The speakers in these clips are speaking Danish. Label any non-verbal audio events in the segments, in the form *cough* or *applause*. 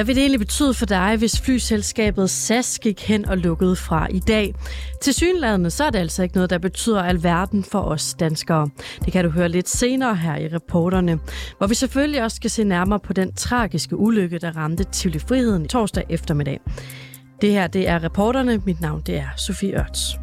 Hvad vil det egentlig betyde for dig, hvis flyselskabet SAS gik hen og lukkede fra i dag? Til synlædende så er det altså ikke noget, der betyder alverden for os danskere. Det kan du høre lidt senere her i reporterne, hvor vi selvfølgelig også skal se nærmere på den tragiske ulykke, der ramte Tivoli Friheden torsdag eftermiddag. Det her, det er reporterne. Mit navn, det er Sofie Ørts.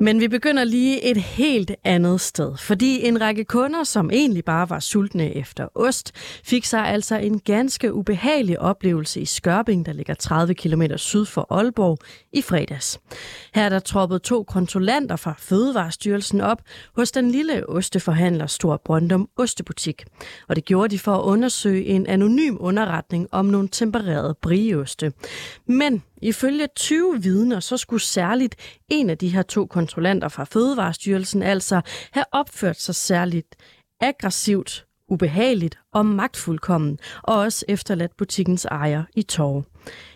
Men vi begynder lige et helt andet sted, fordi en række kunder, som egentlig bare var sultne efter ost, fik sig altså en ganske ubehagelig oplevelse i Skørping, der ligger 30 km syd for Aalborg, i fredags. Her er der troppet to kontrollanter fra Fødevarestyrelsen op hos den lille osteforhandler Stor Brøndum Ostebutik. Og det gjorde de for at undersøge en anonym underretning om nogle tempererede brieoste. Men Ifølge 20 vidner, så skulle særligt en af de her to kontrollanter fra Fødevarestyrelsen altså have opført sig særligt aggressivt, ubehageligt og magtfuldkommen, og også efterladt butikkens ejer i tårer.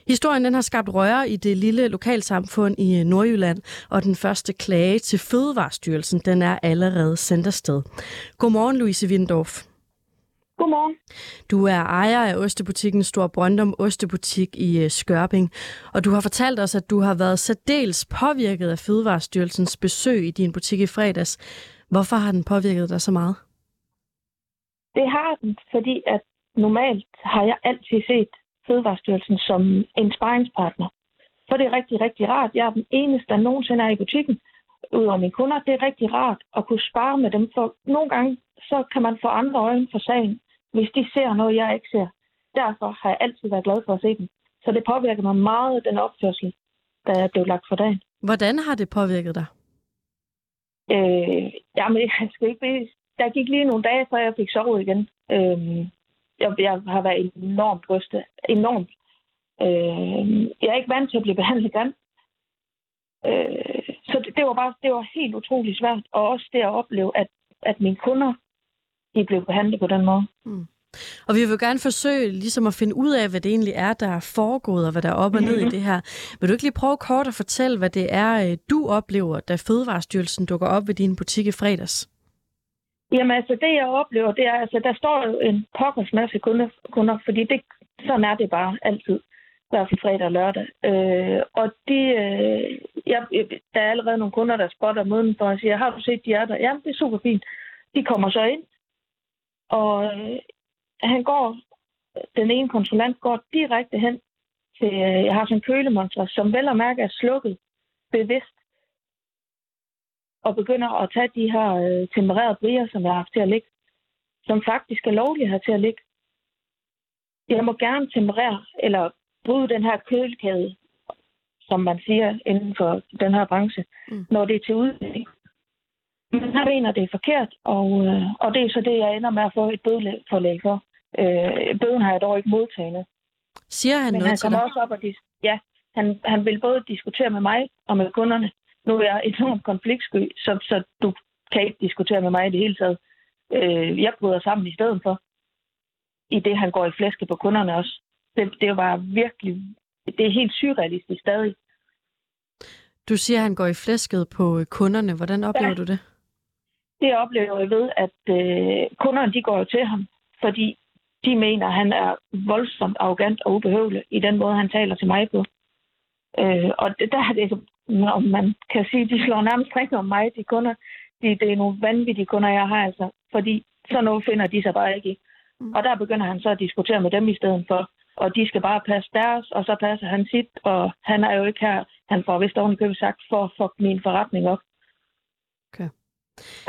Historien den har skabt røre i det lille lokalsamfund i øh, Nordjylland, og den første klage til Fødevarestyrelsen den er allerede sendt afsted. Godmorgen, Louise Windorf. Godmorgen. Du er ejer af ostebutikken Stor Brøndum Ostebutik i øh, Skørping, og du har fortalt os, at du har været særdeles påvirket af Fødevarestyrelsens besøg i din butik i fredags. Hvorfor har den påvirket dig så meget? Det har den, fordi at normalt har jeg altid set Fødevarestyrelsen som en sparringspartner. For det er rigtig, rigtig rart. Jeg er den eneste, der nogensinde er i butikken, udover mine kunder. Det er rigtig rart at kunne spare med dem, for nogle gange så kan man få andre øjne for sagen, hvis de ser noget, jeg ikke ser. Derfor har jeg altid været glad for at se dem. Så det påvirker mig meget, den opførsel, der er blevet lagt for dagen. Hvordan har det påvirket dig? Øh, jamen, *laughs* jeg skal ikke blive... Der gik lige nogle dage, før jeg fik sovet igen. Øh, jeg, jeg har været enormt brystet. Enormt. Øh, jeg er ikke vant til at blive behandlet igen. Øh, så det, det, var bare det var helt utroligt svært. Og også det at opleve, at, at mine kunder de blev behandlet på den måde. Mm. Og vi vil gerne forsøge ligesom at finde ud af, hvad det egentlig er, der er foregået, og hvad der er op og ned i det her. Vil du ikke lige prøve kort at fortælle, hvad det er, øh, du oplever, da Fødevarestyrelsen dukker op ved din butik i fredags? Jamen altså, det jeg oplever, det er, altså, der står jo en pokkers masse kunder, kunder fordi det, sådan er det bare altid. Fald fredag og lørdag. Øh, og de, øh, jeg, der er allerede nogle kunder, der spotter måden for og siger, har du set, de er der? Jamen, det er super fint. De kommer så ind, og øh, han går, den ene konsulent går direkte hen til, øh, jeg har sådan en kølemonster, som vel og mærke er slukket bevidst, og begynder at tage de her øh, tempererede brier, som jeg har haft til at ligge, som faktisk er lovlige have til at ligge. Jeg må gerne temperere, eller bryde den her kølekæde, som man siger inden for den her branche, mm. når det er til udvikling. Men han mener, det er forkert, og, øh, og det er så det, jeg ender med at få et bødeforlæg for. Øh, bøden har jeg dog ikke modtaget. Siger han Men noget han til dig? også op og dis- ja, han, han vil både diskutere med mig og med kunderne. Nu er jeg enormt konfliktsky, så, så du kan ikke diskutere med mig i det hele taget. Øh, jeg bryder sammen i stedet for, i det han går i flæske på kunderne også. Det, det var virkelig, det er helt surrealistisk stadig. Du siger, at han går i flæsket på kunderne. Hvordan oplever ja. du det? Det oplever jeg ved, at øh, kunderne de går jo til ham, fordi de mener, at han er voldsomt arrogant og ubehøvelig i den måde, han taler til mig på. Øh, og det, der er det, om man kan sige, de slår nærmest ring om mig, de kunder. De, det er nogle vanvittige kunder, jeg har altså. Fordi så noget finder de sig bare ikke i. Mm. Og der begynder han så at diskutere med dem i stedet for. Og de skal bare passe deres, og så passer han sit. Og han er jo ikke her. Han får vist ovenikøbet sagt for at få min forretning op. Okay.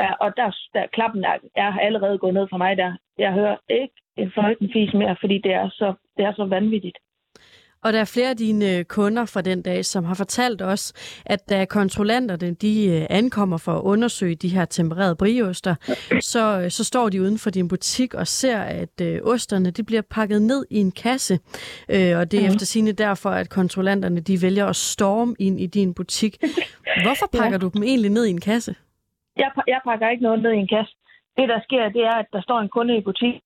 Ja, og der, der klappen er, er allerede gået ned for mig der. Jeg hører ikke en fløjten fis mere, fordi det er så, det er så vanvittigt. Og der er flere af dine øh, kunder fra den dag, som har fortalt os, at da kontrollanterne de øh, ankommer for at undersøge de her tempererede brioster, så, øh, så står de uden for din butik og ser, at øh, osterne de bliver pakket ned i en kasse. Øh, og det er mm. efter sine derfor, at kontrollanterne de vælger at storme ind i din butik. *laughs* Hvorfor pakker ja. du dem egentlig ned i en kasse? Jeg, jeg pakker ikke noget ned i en kasse. Det, der sker, det er, at der står en kunde i butik,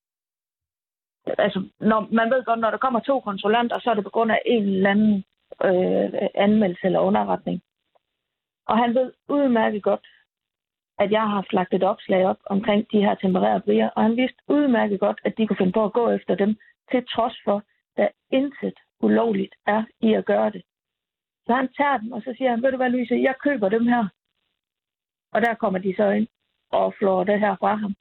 altså, når, man ved godt, når der kommer to kontrollanter, så er det på grund af en eller anden øh, anmeldelse eller underretning. Og han ved udmærket godt, at jeg har haft lagt et opslag op omkring de her tempererede brier, og han vidste udmærket godt, at de kunne finde på at gå efter dem, til trods for, at der intet ulovligt er i at gøre det. Så han tager dem, og så siger han, ved du hvad, Louise, jeg køber dem her. Og der kommer de så ind og flår det her fra ham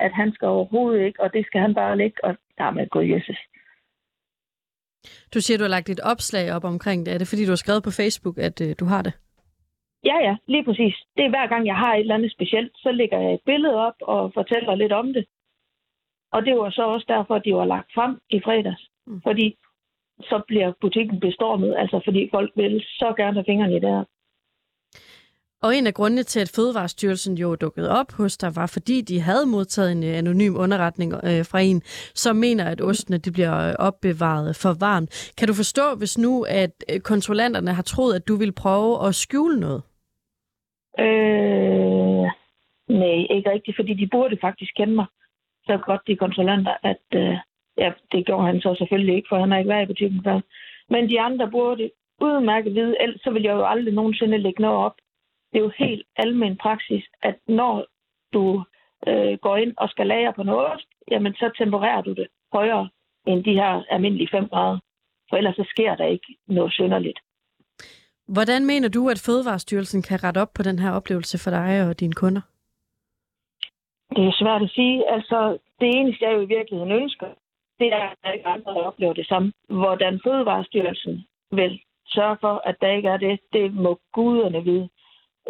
at han skal overhovedet ikke, og det skal han bare lægge, og der er med Jesus. Du siger, du har lagt et opslag op omkring det. Er det, fordi du har skrevet på Facebook, at øh, du har det? Ja, ja, lige præcis. Det er hver gang, jeg har et eller andet specielt, så lægger jeg et billede op og fortæller lidt om det. Og det var så også derfor, at de var lagt frem i fredags. Mm. Fordi så bliver butikken bestormet, altså fordi folk vil så gerne have fingrene i det her. Og en af grundene til, at Fødevarestyrelsen jo dukkede op hos dig, var fordi de havde modtaget en øh, anonym underretning øh, fra en, som mener, at ostene de bliver øh, opbevaret for varmt. Kan du forstå, hvis nu at øh, kontrollanterne har troet, at du ville prøve at skjule noget? Øh, nej, ikke rigtigt, fordi de burde faktisk kende mig så godt, de kontrollanter, at øh, ja, det gjorde han så selvfølgelig ikke, for han har ikke været i butikken før. Men de andre burde udmærket vide, ellers så vil jeg jo aldrig nogensinde lægge noget op det er jo helt almen praksis, at når du øh, går ind og skal lagre på noget jamen så tempererer du det højere end de her almindelige 5 grader. For ellers så sker der ikke noget synderligt. Hvordan mener du, at Fødevarestyrelsen kan rette op på den her oplevelse for dig og dine kunder? Det er svært at sige. Altså, det eneste, jeg jo i virkeligheden ønsker, det er, at der ikke andre, der oplever det samme. Hvordan Fødevarestyrelsen vil sørge for, at der ikke er det, det må guderne vide.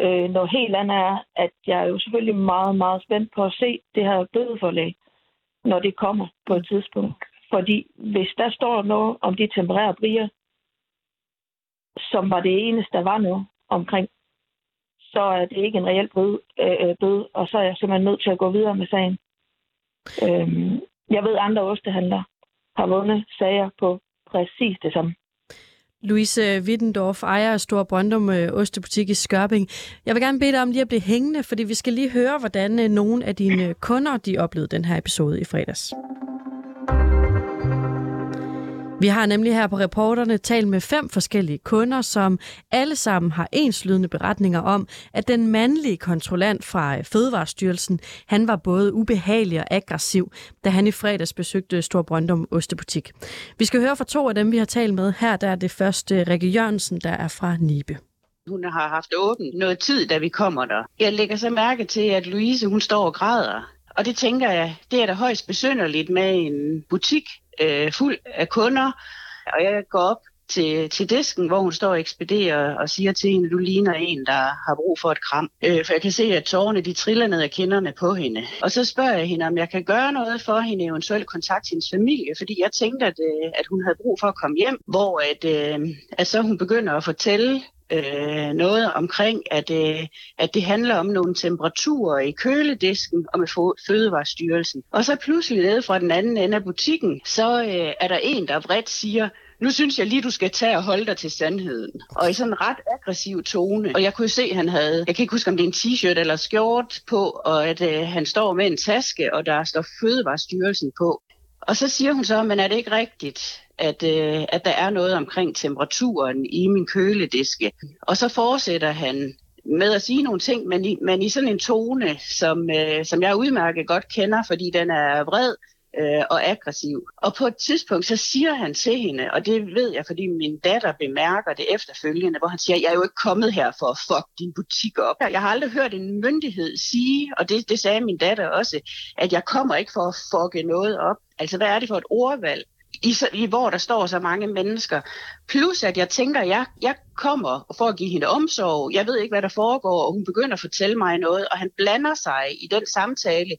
Øh, noget helt andet er, at jeg er jo selvfølgelig meget, meget spændt på at se det her bødeforlæg, når det kommer på et tidspunkt. Fordi hvis der står noget om de temperære brier, som var det eneste, der var noget omkring, så er det ikke en reel bøde, øh, bøde og så er jeg simpelthen nødt til at gå videre med sagen. Øh, jeg ved, andre ostehandlere har vundet sager på præcis det samme. Louise Wittendorf, ejer af Stor Brøndum øh, Ostebutik i Skørping. Jeg vil gerne bede dig om lige at blive hængende, fordi vi skal lige høre, hvordan øh, nogle af dine øh, kunder de oplevede den her episode i fredags. Vi har nemlig her på reporterne talt med fem forskellige kunder, som alle sammen har enslydende beretninger om, at den mandlige kontrollant fra øh, Fødevarestyrelsen, han var både ubehagelig og aggressiv, da han i fredags besøgte Stor Brøndum Ostebutik. Vi skal høre fra to af dem, vi har talt med. Her der er det første øh, Rikke Jørgensen, der er fra Nibe. Hun har haft åbent noget tid, da vi kommer der. Jeg lægger så mærke til, at Louise hun står og græder. Og det tænker jeg, det er da højst besynderligt med en butik, øh, fuld af kunder, og jeg går op til, til disken, hvor hun står og ekspederer og siger til hende, du ligner en, der har brug for et kram. Øh, for jeg kan se, at tårerne de triller ned af kinderne på hende. Og så spørger jeg hende, om jeg kan gøre noget for hende, eventuelt kontakte hendes familie, fordi jeg tænkte, at, øh, at hun havde brug for at komme hjem, hvor at, øh, at så hun begynder at fortælle øh, noget omkring, at, øh, at det handler om nogle temperaturer i køledisken og med Fødevarestyrelsen. Og så pludselig nede fra den anden ende af butikken, så øh, er der en, der vredt siger, nu synes jeg lige, du skal tage og holde dig til sandheden. Og i sådan en ret aggressiv tone. Og jeg kunne se, at han havde, jeg kan ikke huske, om det er en t-shirt eller skjort på, og at øh, han står med en taske, og der står Fødevarestyrelsen på. Og så siger hun så, men er det ikke rigtigt, at, øh, at der er noget omkring temperaturen i min kølediske. Og så fortsætter han med at sige nogle ting, men i, men i sådan en tone, som, øh, som jeg udmærket godt kender, fordi den er vred øh, og aggressiv. Og på et tidspunkt, så siger han til hende, og det ved jeg, fordi min datter bemærker det efterfølgende, hvor han siger, jeg er jo ikke kommet her for at fuck din butik op. Jeg har aldrig hørt en myndighed sige, og det, det sagde min datter også, at jeg kommer ikke for at fucke noget op. Altså, hvad er det for et ordvalg? i, i hvor der står så mange mennesker. Plus at jeg tænker, jeg, jeg kommer for at give hende omsorg. Jeg ved ikke, hvad der foregår, og hun begynder at fortælle mig noget, og han blander sig i den samtale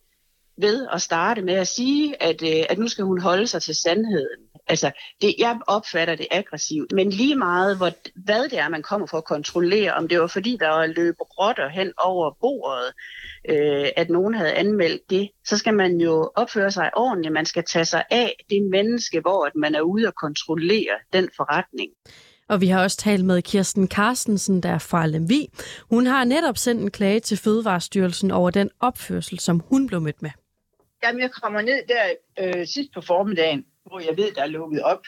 ved at starte med at sige, at, øh, at nu skal hun holde sig til sandheden. Altså, det, jeg opfatter det aggressivt, men lige meget, hvor, hvad det er, man kommer for at kontrollere, om det var fordi, der var løb rotter hen over bordet, øh, at nogen havde anmeldt det, så skal man jo opføre sig ordentligt. Man skal tage sig af det menneske, hvor at man er ude og kontrollere den forretning. Og vi har også talt med Kirsten Carstensen, der er fra Lemvi. Hun har netop sendt en klage til Fødevarestyrelsen over den opførsel, som hun blev mødt med. Jamen, jeg kommer ned der øh, sidst på formiddagen, hvor jeg ved, der er lukket op,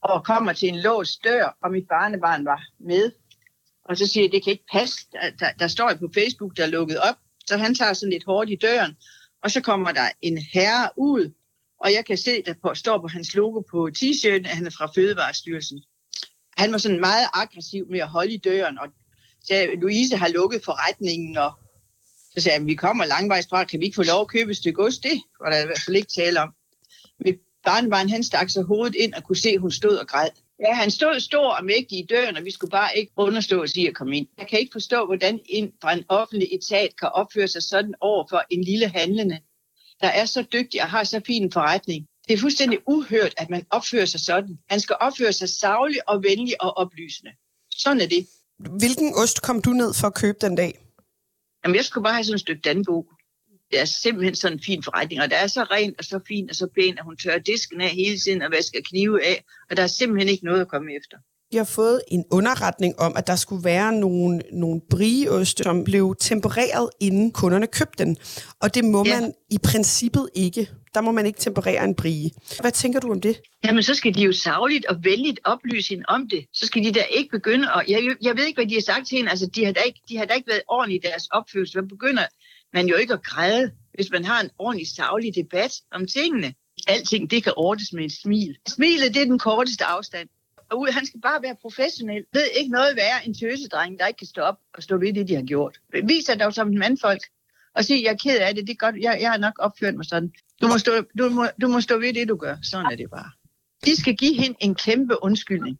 og kommer til en låst dør, og mit barnebarn var med. Og så siger jeg, det kan ikke passe. Der, der, der står på Facebook, der er lukket op. Så han tager sådan lidt hårdt i døren, og så kommer der en herre ud, og jeg kan se, der på, står på hans logo på t-shirten, at han er fra Fødevarestyrelsen. Han var sådan meget aggressiv med at holde i døren, og sagde, Louise har lukket forretningen, og så sagde jeg, vi kommer langvejs fra, kan vi ikke få lov at købe et stykke ost? Det var der i hvert fald ikke tale om. Mit barnebarn, han stak sig hovedet ind og kunne se, at hun stod og græd. Ja, han stod stor og mægtig i døren, og vi skulle bare ikke understå at sige at komme ind. Jeg kan ikke forstå, hvordan en fra en offentlig etat kan opføre sig sådan over for en lille handlende, der er så dygtig og har så fin en forretning. Det er fuldstændig uhørt, at man opfører sig sådan. Han skal opføre sig savlig og venlig og oplysende. Sådan er det. Hvilken ost kom du ned for at købe den dag? Jamen, jeg skulle bare have sådan et stykke Danbo. Det er simpelthen sådan en fin forretning, og det er så rent og så fint og så pænt, at hun tørrer disken af hele tiden og vasker knive af, og der er simpelthen ikke noget at komme efter. Vi har fået en underretning om, at der skulle være nogle, nogle brieoste, som blev tempereret, inden kunderne købte den. Og det må ja. man i princippet ikke. Der må man ikke temperere en brie. Hvad tænker du om det? Jamen, så skal de jo savligt og venligt oplyse hende om det. Så skal de da ikke begynde at... Jeg, jeg ved ikke, hvad de har sagt til hende. Altså, de har da ikke, de har da ikke været ordentligt i deres opførsel. Man begynder man jo ikke at græde, hvis man har en ordentlig savlig debat om tingene. Alting, det kan ordnes med en smil. Smilet, det er den korteste afstand. Og han skal bare være professionel. Ved ikke noget værre en tøsedreng, der ikke kan stå op og stå ved det, de har gjort. Vis dig dog som en mandfolk og sige, jeg er ked af det, det er godt, jeg, jeg har nok opført mig sådan. Du må, stå, du, må, du må stå ved det, du gør. Sådan er det bare. De skal give hende en kæmpe undskyldning.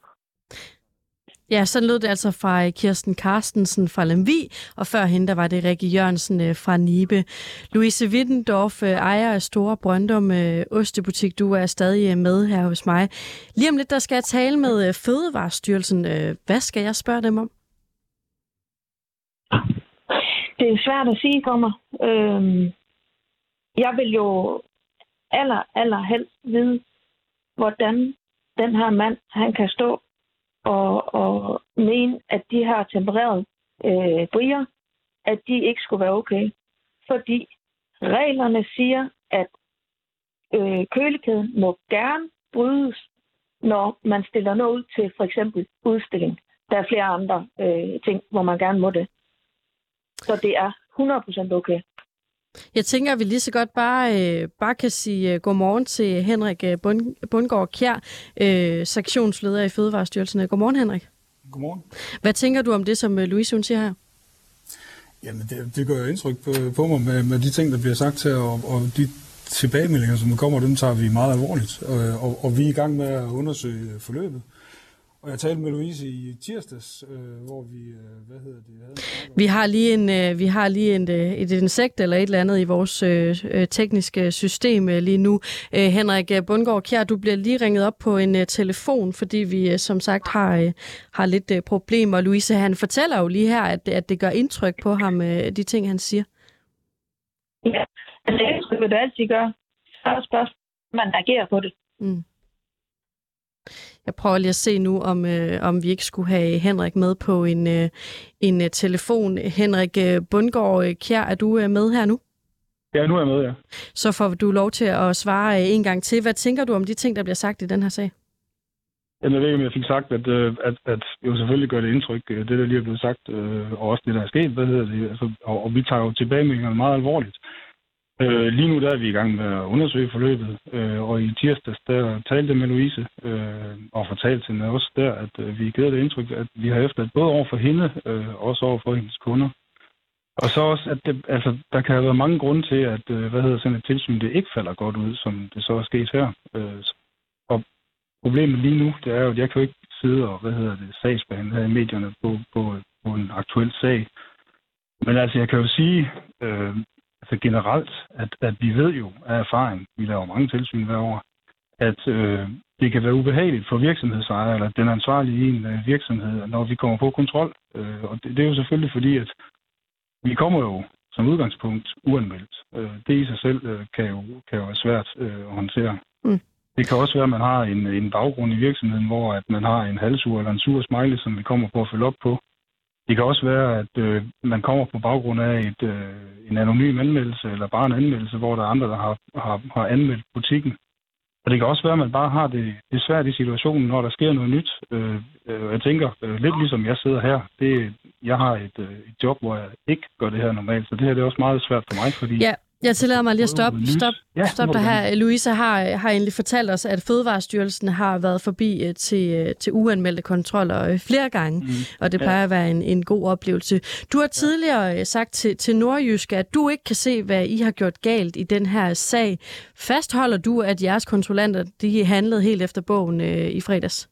Ja, så lød det altså fra øh, Kirsten Carstensen fra Lemvi, og før hende der var det Rikke Jørgensen øh, fra Nibe. Louise Wittendorf, øh, ejer af Store Brøndum Ostebutik, du er stadig med her hos mig. Lige om lidt, der skal jeg tale med Fødevarestyrelsen. Hvad skal jeg spørge dem om? Det er svært at sige kommer. Øhm, jeg vil jo aller, aller helst vide, hvordan den her mand, han kan stå og, og mene, at de her tempererede øh, brier, at de ikke skulle være okay. Fordi reglerne siger, at øh, kølekæden må gerne brydes, når man stiller noget ud til for eksempel udstilling. Der er flere andre øh, ting, hvor man gerne må det. Så det er 100% okay. Jeg tænker, at vi lige så godt bare, øh, bare kan sige uh, godmorgen til Henrik øh, Bund, Bundgaard Kjær, øh, sektionsleder i Fødevarestyrelsen. Godmorgen, Henrik. Godmorgen. Hvad tænker du om det, som øh, Louise hun siger her? Jamen, det, det gør jo indtryk på, på mig med, med de ting, der bliver sagt her, og, og de tilbagemeldinger, som kommer, dem tager vi meget alvorligt. Og, og, og vi er i gang med at undersøge forløbet. Og jeg talte med Louise i tirsdags, øh, hvor vi, øh, hvad hedder det? Havde vi har lige en, øh, vi har lige en, øh, et insekt eller et eller andet i vores øh, øh tekniske system øh, lige nu. Øh, Henrik Bundgaard Kjær, du bliver lige ringet op på en øh, telefon, fordi vi øh, som sagt har, øh, har lidt øh, problemer. Louise, han fortæller jo lige her, at, at det gør indtryk på ham, øh, de ting, han siger. Ja, altså indtryk vil du altid gøre. Så er spørgsmålet, man agerer på det. Mm. Jeg prøver lige at se nu, om, øh, om vi ikke skulle have Henrik med på en, øh, en uh, telefon. Henrik øh, Bundgaard øh, Kjær, er du øh, med her nu? Ja, nu er jeg med, ja. Så får du lov til at svare øh, en gang til. Hvad tænker du om de ting, der bliver sagt i den her sag? jeg ved ikke, om jeg fik sagt, at, at, at jo selvfølgelig gør det indtryk, det der lige er blevet sagt, og også det, der er sket, hvad hedder det, altså, og, og vi tager jo tilbagemeldingerne meget alvorligt. Øh, lige nu der er vi i gang med at undersøge forløbet, øh, og i tirsdags der talte med Louise øh, og fortalte hende også der, at øh, vi givet det indtryk, at vi har efter både over for hende øh, også over for hendes kunder. Og så også, at det, altså, der kan have været mange grunde til, at øh, hvad hedder sådan et tilsyn, det ikke falder godt ud, som det så er sket her. Øh, og problemet lige nu, det er jo, at jeg kan jo ikke sidde og, hvad hedder det, sagsbehandle her i medierne på, på, på en aktuel sag. Men altså, jeg kan jo sige, øh, altså generelt, at, at vi ved jo af erfaring, vi laver mange tilsyn hver år, at øh, det kan være ubehageligt for virksomhedsejere eller den ansvarlige i en øh, virksomhed, når vi kommer på kontrol. Øh, og det, det er jo selvfølgelig fordi, at vi kommer jo som udgangspunkt uanmeldt. Øh, det i sig selv øh, kan, jo, kan jo være svært øh, at håndtere. Mm. Det kan også være, at man har en, en baggrund i virksomheden, hvor at man har en halvsur eller en sur smiley, som vi kommer på at følge op på. Det kan også være, at øh, man kommer på baggrund af et, øh, en anonym anmeldelse, eller bare en anmeldelse, hvor der er andre, der har, har, har anmeldt butikken. Og det kan også være, at man bare har det, det svært i situationen, når der sker noget nyt. Øh, øh, jeg tænker, øh, lidt ligesom jeg sidder her, det, jeg har et, øh, et job, hvor jeg ikke gør det her normalt, så det her det er også meget svært for mig, fordi... Ja, jeg tillader mig lige at stoppe stop, ja, stop der her. Louise har, har egentlig fortalt os, at Fødevarestyrelsen har været forbi uh, til, uh, til uanmeldte kontroller uh, flere gange, mm. og det plejer ja. at være en, en god oplevelse. Du har tidligere sagt til, til Nordjysk, at du ikke kan se, hvad I har gjort galt i den her sag. Fastholder du, at jeres kontrollanter de handlede helt efter bogen uh, i fredags?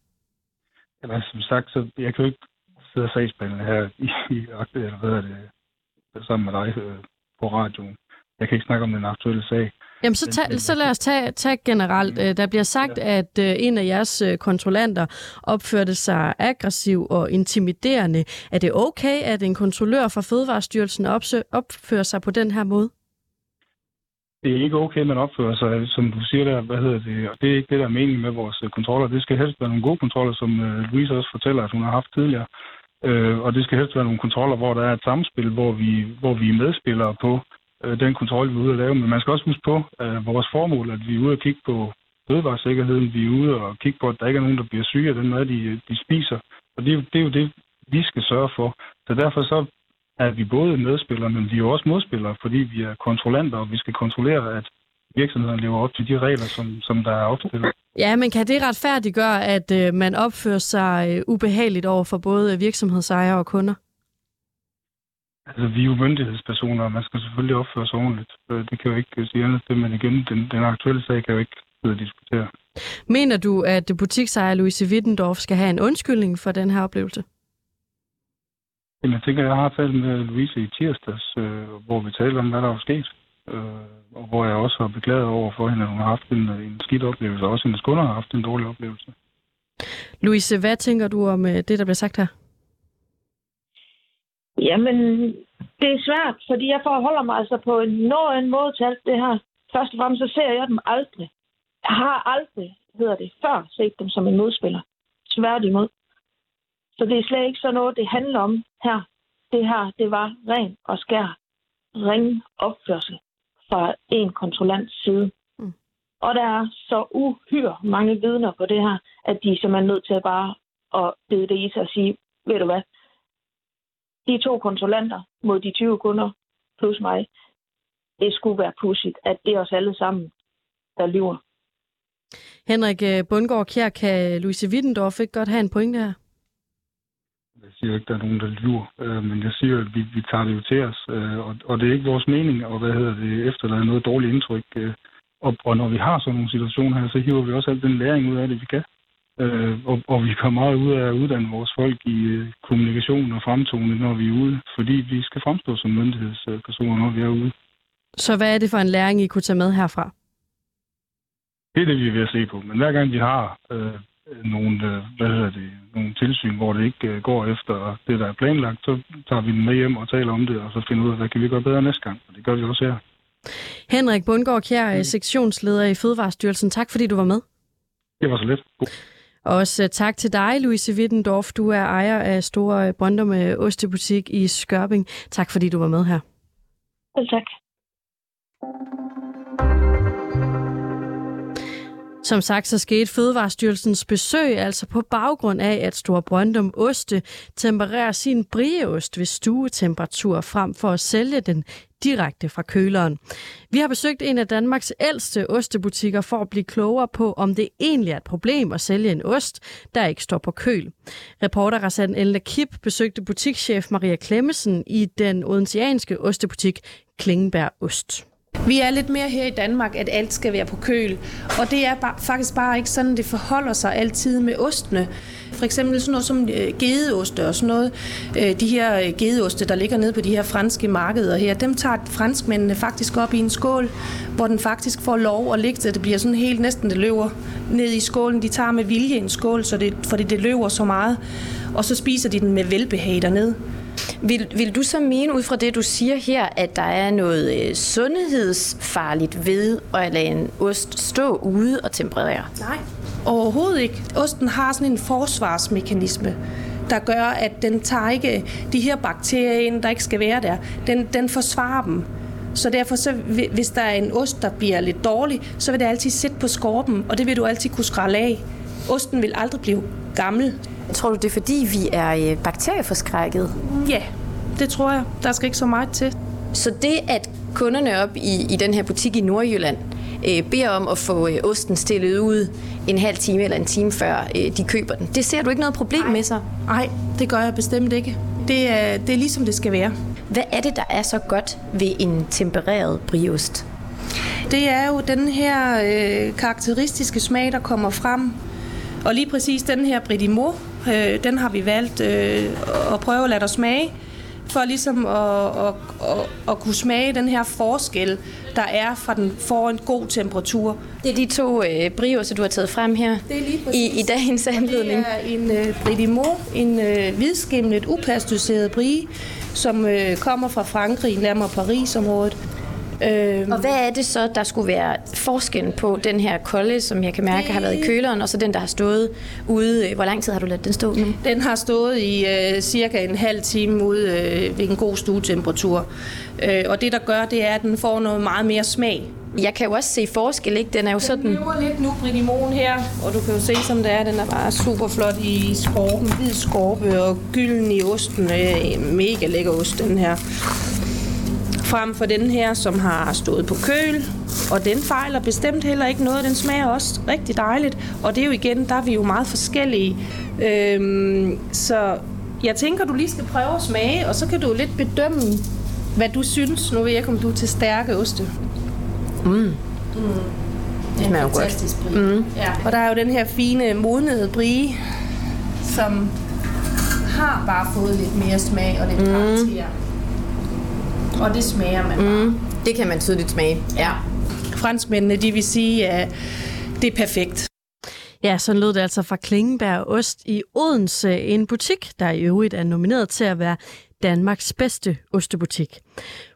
Jamen, som sagt, så jeg kan jo ikke sidde og sagsbehandle her i, i eller hvad er det, sammen med dig på radioen. Jeg kan ikke snakke om den aktuelle sag. Jamen, så, tag, så lad os tage, tage generelt. Mm. Der bliver sagt, ja. at uh, en af jeres uh, kontrollanter opførte sig aggressiv og intimiderende. Er det okay, at en kontrollør fra Fødevarestyrelsen opfører sig på den her måde? Det er ikke okay, at man opfører sig, som du siger der, hvad hedder det, og det er ikke det, der er meningen med vores kontroller. Det skal helst være nogle gode kontroller, som Louise også fortæller, at hun har haft tidligere. Uh, og det skal helst være nogle kontroller, hvor der er et samspil, hvor vi, hvor vi er medspillere på øh, den kontrol, vi er ude at lave. Men man skal også huske på øh, vores formål, at vi er ude at kigge på fødevaresikkerheden. Vi er ude og kigge på, at der ikke er nogen, der bliver syge af den mad, de, øh, de spiser. Og det det er jo det, vi skal sørge for. Så derfor så er vi både medspillere, men vi er jo også modspillere, fordi vi er kontrollanter, og vi skal kontrollere, at virksomheden lever op til de regler, som, som der er opstillet. Ja, men kan det retfærdiggøre, at øh, man opfører sig øh, ubehageligt over for både virksomhedsejere og kunder? Altså, vi er jo myndighedspersoner, og man skal selvfølgelig opføre sig ordentligt. Det kan jo ikke sige andet til, men igen, den, den aktuelle sag kan jo ikke sidde og diskutere. Mener du, at butiksejer Louise Wittendorf skal have en undskyldning for den her oplevelse? Jamen, jeg tænker, jeg har talt med Louise i tirsdags, øh, hvor vi talte om, hvad der var sket. Øh, og hvor jeg også har beklaget over for hende, at hun har haft en, en skidt oplevelse, og også hendes kunder har haft en dårlig oplevelse. Louise, hvad tænker du om øh, det, der bliver sagt her? Jamen, det er svært, fordi jeg forholder mig altså på en nogen måde til alt det her. Først og fremmest så ser jeg dem aldrig. Jeg har aldrig, hedder det, før set dem som en modspiller. Svært imod. Så det er slet ikke sådan noget, det handler om her. Det her, det var ren og skær ringe opførsel fra en kontrollants side. Mm. Og der er så uhyre mange vidner på det her, at de simpelthen er nødt til at bare at bede det i sig og sige, ved du hvad, de to konsulenter mod de 20 kunder plus mig, det skulle være pudsigt, at det er os alle sammen, der lyver. Henrik øh, Bundgaard Kjær, kan Louise Wittendorf ikke godt have en pointe her? Jeg siger ikke, at der er nogen, der lyver, øh, men jeg siger, at vi, vi tager det jo til os, øh, og, og det er ikke vores mening, og hvad hedder det, efterlade noget dårligt indtryk. Og, og når vi har sådan nogle situationer her, så hiver vi også al den læring ud af det, vi kan. Øh, og, og vi kommer meget ud af at uddanne vores folk i øh, kommunikation og fremtoning, når vi er ude, fordi vi skal fremstå som myndighedspersoner, når vi er ude. Så hvad er det for en læring, I kunne tage med herfra? Det er det, vi er ved at se på. Men hver gang vi har øh, nogle, øh, hvad hedder det, nogle tilsyn, hvor det ikke øh, går efter det, der er planlagt, så tager vi den med hjem og taler om det, og så finder ud af, hvad kan vi gøre bedre næste gang. Og det gør vi også her. Henrik Bundgaard Kjær, mm. sektionsleder i Fødevarestyrelsen. Tak fordi du var med. Det var så lidt. God. Også øh, tak til dig, Louise Wittendorf. Du er ejer af Store øh, Brøndum øh, Ostebutik i Skørping. Tak fordi du var med her. Selv tak. Som sagt, så skete Fødevarestyrelsens besøg altså på baggrund af, at Store Brøndum Oste tempererer sin brieost ved stuetemperatur frem for at sælge den direkte fra køleren. Vi har besøgt en af Danmarks ældste ostebutikker for at blive klogere på, om det egentlig er et problem at sælge en ost, der ikke står på køl. Reporter Rassan El Kip besøgte butikschef Maria Klemmesen i den odenseanske ostebutik Klingenberg Ost. Vi er lidt mere her i Danmark, at alt skal være på køl. Og det er bare, faktisk bare ikke sådan, det forholder sig altid med ostene. For eksempel sådan noget som øh, gedeoste og sådan noget. Øh, de her øh, gedeoste, der ligger nede på de her franske markeder her, dem tager franskmændene faktisk op i en skål, hvor den faktisk får lov at ligge, så det bliver sådan helt næsten, det løber ned i skålen. De tager med vilje en skål, så det, fordi det løber så meget. Og så spiser de den med velbehag dernede. Vil, vil du så mene ud fra det, du siger her, at der er noget øh, sundhedsfarligt ved at lade en ost stå ude og temperere? Nej, overhovedet ikke. Osten har sådan en forsvarsmekanisme, der gør, at den tager ikke de her bakterier ind, der ikke skal være der. Den, den forsvarer dem. Så derfor, så, hvis der er en ost, der bliver lidt dårlig, så vil det altid sætte på skorpen, og det vil du altid kunne skrælle af. Osten vil aldrig blive gammel. Tror du, det er fordi, vi er øh, bakterieforskrækket? Ja, det tror jeg. Der skal ikke så meget til. Så det, at kunderne op i, i den her butik i Nordjylland øh, beder om at få øh, osten stillet ud en halv time eller en time før øh, de køber den, det ser du ikke noget problem Ej. med sig? Nej, det gør jeg bestemt ikke. Det er, det er ligesom det skal være. Hvad er det, der er så godt ved en tempereret briost? Det er jo den her øh, karakteristiske smag, der kommer frem. Og lige præcis den her Bridimo, øh, den har vi valgt øh, at prøve at lade dig smage, for ligesom at, at, at, at kunne smage den her forskel, der er fra den får en god temperatur. Det er de to øh, brioser, du har taget frem her Det er lige præcis. i, i dagens anledning. Det er en øh, Bridimo, en øh, hvidskimlet, upasteuriseret brie, som øh, kommer fra Frankrig, nærmere Paris-området. Øh, Og hvad er det så, der skulle være forskellen på den her kolde, som jeg kan mærke har været i køleren, og så den, der har stået ude? Hvor lang tid har du ladet den stå nu? Den har stået i øh, cirka en halv time ude øh, ved en god stuetemperatur. Øh, og det, der gør, det er, at den får noget meget mere smag. Jeg kan jo også se forskel, ikke? Den er jo Den sådan... lever lidt nu, Bridimoen her, og du kan jo se, som det er. Den er bare super flot i skorpen, hvid skorpe og gylden i osten. Øh, mega lækker ost, den her. Frem for den her, som har stået på køl, og den fejler bestemt heller ikke noget. Den smager også rigtig dejligt, og det er jo igen, der er vi jo meget forskellige. Øhm, så jeg tænker, du lige skal prøve at smage, og så kan du lidt bedømme, hvad du synes. Nu ved jeg ikke, om du er til stærke oste. Det smager jo godt. Mm. Ja. Og der er jo den her fine modnede brie, som har bare fået lidt mere smag og lidt mm. Og det smager man. Mm, det kan man tydeligt smage. Ja. Franskmændene, de vil sige, at det er perfekt. Ja, sådan lød det altså fra Klingenberg Ost i Odense, en butik, der i øvrigt er nomineret til at være Danmarks bedste ostebutik.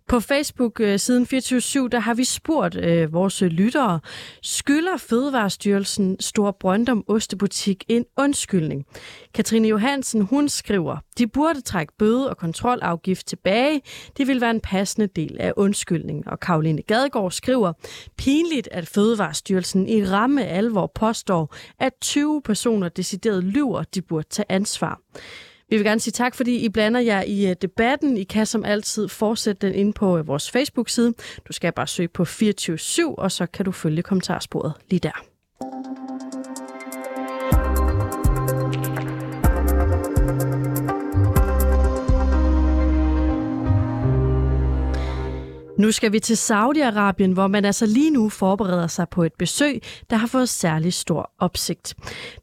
På Facebook øh, siden 24 der har vi spurgt øh, vores lyttere, skylder Fødevarestyrelsen Stor Brøndum Ostebutik en undskyldning? Katrine Johansen, hun skriver, de burde trække bøde og kontrolafgift tilbage. Det vil være en passende del af undskyldningen. Og Karoline Gadegaard skriver, pinligt, at Fødevarestyrelsen i ramme alvor påstår, at 20 personer decideret lyver, de burde tage ansvar. Vi vil gerne sige tak, fordi I blander jer i øh, debatten. I kan som altid fortsætte den ind på øh, vores Facebook-side. Du skal bare søge på 24 og så kan du følge kommentarsporet lige der. Nu skal vi til Saudi-Arabien, hvor man altså lige nu forbereder sig på et besøg, der har fået særlig stor opsigt.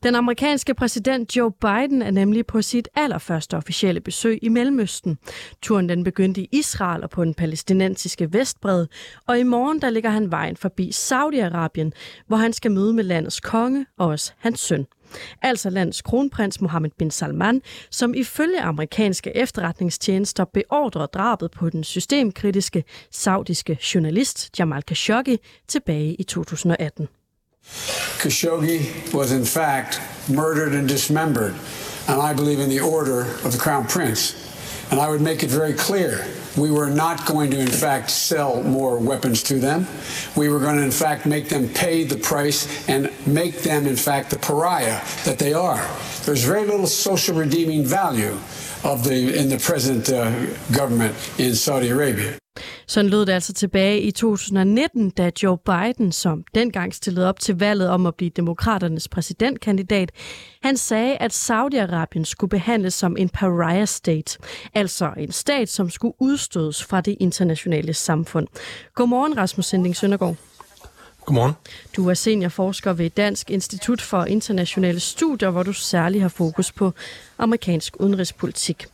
Den amerikanske præsident Joe Biden er nemlig på sit allerførste officielle besøg i Mellemøsten. Turen den begyndte i Israel og på den palæstinensiske vestbred, og i morgen der ligger han vejen forbi Saudi-Arabien, hvor han skal møde med landets konge og også hans søn altså landets kronprins Mohammed bin Salman, som ifølge amerikanske efterretningstjenester beordrede drabet på den systemkritiske saudiske journalist Jamal Khashoggi tilbage i 2018. Khashoggi was in fact murdered and dismembered, and I believe in the order of the Crown Prince. And I would make it very clear we were not going to, in fact, sell more weapons to them. We were going to, in fact, make them pay the price and make them, in fact, the pariah that they are. There's very little social redeeming value of the in the present uh, government in Saudi Arabia. Sådan lød det altså tilbage i 2019, da Joe Biden, som dengang stillede op til valget om at blive demokraternes præsidentkandidat, han sagde, at Saudi-Arabien skulle behandles som en pariah state, altså en stat, som skulle udstødes fra det internationale samfund. Godmorgen, Rasmus Sending Søndergaard. Godmorgen. Du er seniorforsker ved Dansk Institut for Internationale Studier, hvor du særlig har fokus på amerikansk udenrigspolitik.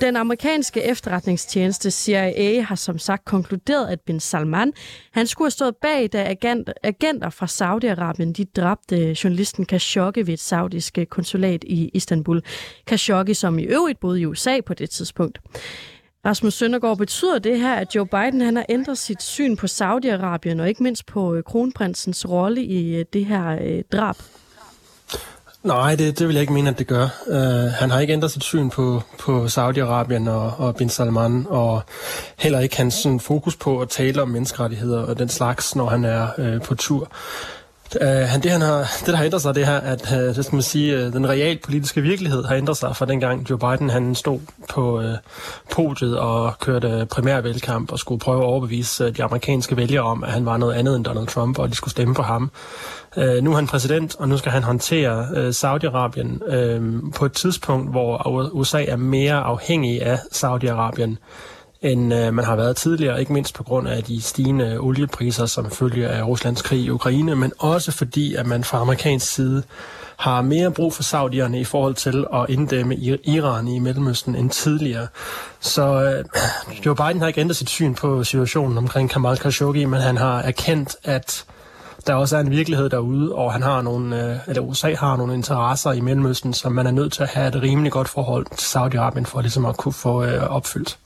Den amerikanske efterretningstjeneste CIA har som sagt konkluderet, at bin Salman han skulle have stået bag, da agenter fra Saudi-Arabien de dræbte journalisten Khashoggi ved et saudisk øh, konsulat i Istanbul. Khashoggi, som i øvrigt boede i USA på det tidspunkt. Rasmus Søndergaard, betyder det her, at Joe Biden han har ændret sit syn på Saudi-Arabien og ikke mindst på øh, kronprinsens rolle i øh, det her øh, drab? Nej, det, det vil jeg ikke mene, at det gør. Uh, han har ikke ændret sit syn på, på Saudi-Arabien og, og bin Salman, og heller ikke hans sådan, fokus på at tale om menneskerettigheder og den slags, når han er uh, på tur. Uh, han, det, han har, det, der har ændret sig, det her, at øh, uh, det skal man sige, uh, den realpolitiske virkelighed har ændret sig fra dengang Joe Biden han stod på uh, podiet og kørte primærvalgkamp og skulle prøve at overbevise uh, de amerikanske vælgere om, at han var noget andet end Donald Trump, og de skulle stemme på ham. Uh, nu er han præsident, og nu skal han håndtere uh, Saudi-Arabien uh, på et tidspunkt, hvor USA er mere afhængig af Saudi-Arabien end øh, man har været tidligere, ikke mindst på grund af de stigende oliepriser, som følger af Ruslands krig i Ukraine, men også fordi, at man fra amerikansk side har mere brug for saudierne i forhold til at inddæmme Iran i Mellemøsten end tidligere. Så øh, Joe Biden har ikke ændret sit syn på situationen omkring Kamal Khashoggi, men han har erkendt, at der også er en virkelighed derude, og han har nogle, øh, eller USA har nogle interesser i Mellemøsten, som man er nødt til at have et rimelig godt forhold til Saudi-Arabien for ligesom at kunne få øh, opfyldt.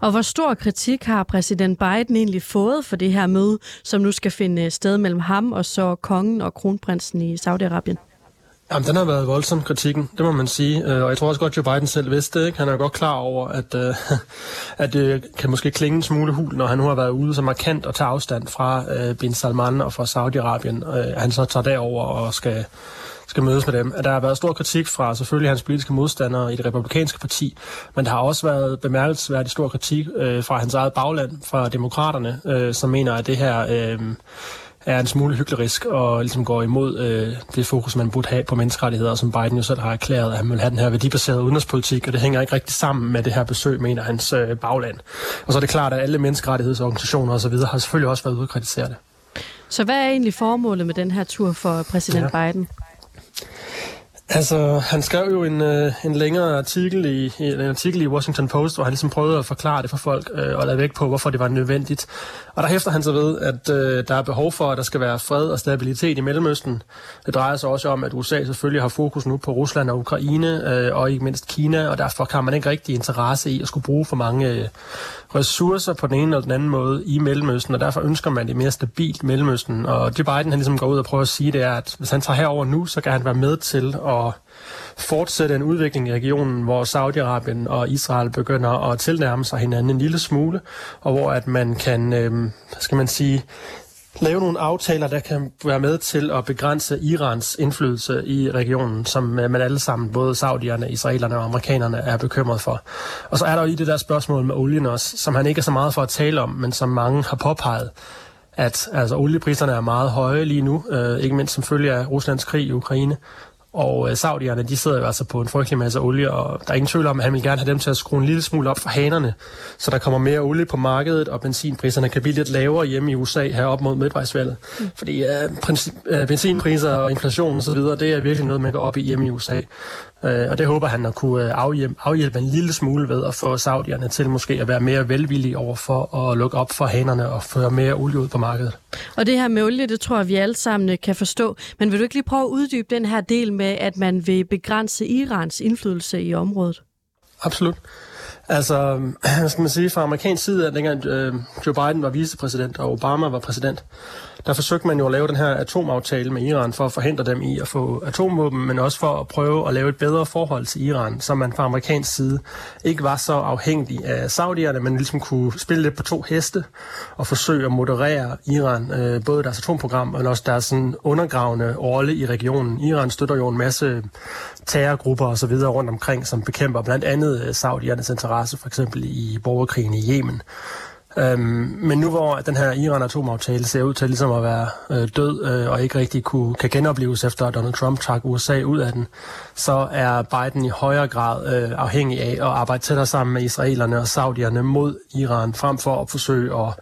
Og hvor stor kritik har præsident Biden egentlig fået for det her møde, som nu skal finde øh, sted mellem ham og så kongen og kronprinsen i Saudi-Arabien? Jamen, den har været voldsom, kritikken, det må man sige. Øh, og jeg tror også godt, Joe Biden selv vidste det. Ikke? Han er godt klar over, at, øh, *laughs* at det kan måske klinge en smule hul, når han nu har været ude så markant og tage afstand fra bin Salman og fra Saudi-Arabien. Han så tager derover og skal skal mødes med dem. Der har været stor kritik fra selvfølgelig hans politiske modstandere i det republikanske parti, men der har også været bemærkelsesværdig stor kritik øh, fra hans eget bagland, fra demokraterne, øh, som mener, at det her øh, er en smule hyklerisk og ligesom går imod øh, det fokus, man burde have på menneskerettigheder, som Biden jo selv har erklæret, at han vil have den her værdibaserede udenrigspolitik, og det hænger ikke rigtig sammen med det her besøg, mener hans øh, bagland. Og så er det klart, at alle menneskerettighedsorganisationer osv. har selvfølgelig også været ude at kritisere det. Så hvad er egentlig formålet med den her tur for præsident ja. Biden? Altså, han skrev jo en, øh, en længere artikel i, en artikel i Washington Post, hvor han ligesom prøvede at forklare det for folk øh, og lade væk på, hvorfor det var nødvendigt. Og der hæfter han sig ved, at øh, der er behov for, at der skal være fred og stabilitet i Mellemøsten. Det drejer sig også om, at USA selvfølgelig har fokus nu på Rusland og Ukraine, øh, og ikke mindst Kina, og derfor kan man ikke rigtig interesse i at skulle bruge for mange øh, ressourcer på den ene eller den anden måde i Mellemøsten, og derfor ønsker man det mere stabilt Mellemøsten. Og Joe Biden han ligesom går ud og prøver at sige, det er, at hvis han tager herover nu, så kan han være med til at fortsætte en udvikling i regionen, hvor Saudi-Arabien og Israel begynder at tilnærme sig hinanden en lille smule, og hvor at man kan, øh, skal man sige, lave nogle aftaler, der kan være med til at begrænse Irans indflydelse i regionen, som øh, man alle sammen, både saudierne, israelerne og amerikanerne, er bekymret for. Og så er der jo i det der spørgsmål med olien også, som han ikke er så meget for at tale om, men som mange har påpeget, at altså, oliepriserne er meget høje lige nu, øh, ikke mindst som følge af Ruslands krig i Ukraine. Og øh, saudierne, de sidder jo altså på en frygtelig masse olie, og der er ingen tvivl om, at han vil gerne have dem til at skrue en lille smule op for hanerne, så der kommer mere olie på markedet, og benzinpriserne kan blive lidt lavere hjemme i USA her op mod midtvejsvalget. Mm. Fordi øh, princip, øh, benzinpriser og inflation osv., det er virkelig noget, man går op i hjemme i USA. Øh, og det håber han at kunne øh, afhjælpe, afhjælpe en lille smule ved at få saudierne til måske at være mere velvillige over for at lukke op for hanerne og føre mere olie ud på markedet. Og det her med olie, det tror jeg, vi alle sammen øh, kan forstå. Men vil du ikke lige prøve at uddybe den her del med, at man vil begrænse Irans indflydelse i området? Absolut. Altså, *clears throat* skal man sige, fra amerikansk side, at dengang øh, Joe Biden var vicepræsident og Obama var præsident, der forsøgte man jo at lave den her atomaftale med Iran for at forhindre dem i at få atomvåben, men også for at prøve at lave et bedre forhold til Iran, så man fra amerikansk side ikke var så afhængig af saudierne, men ligesom kunne spille lidt på to heste og forsøge at moderere Iran, øh, både deres atomprogram, men også deres sådan, undergravende rolle i regionen. Iran støtter jo en masse terrorgrupper og så videre rundt omkring, som bekæmper blandt andet øh, saudiernes interesse, for eksempel i borgerkrigen i Yemen. Øhm, men nu hvor den her Iran-atomaftale ser ud til ligesom at være øh, død øh, og ikke rigtig kunne, kan genopleves efter at Donald Trump trak USA ud af den, så er Biden i højere grad øh, afhængig af at arbejde tættere sammen med israelerne og saudierne mod Iran, frem for at forsøge at,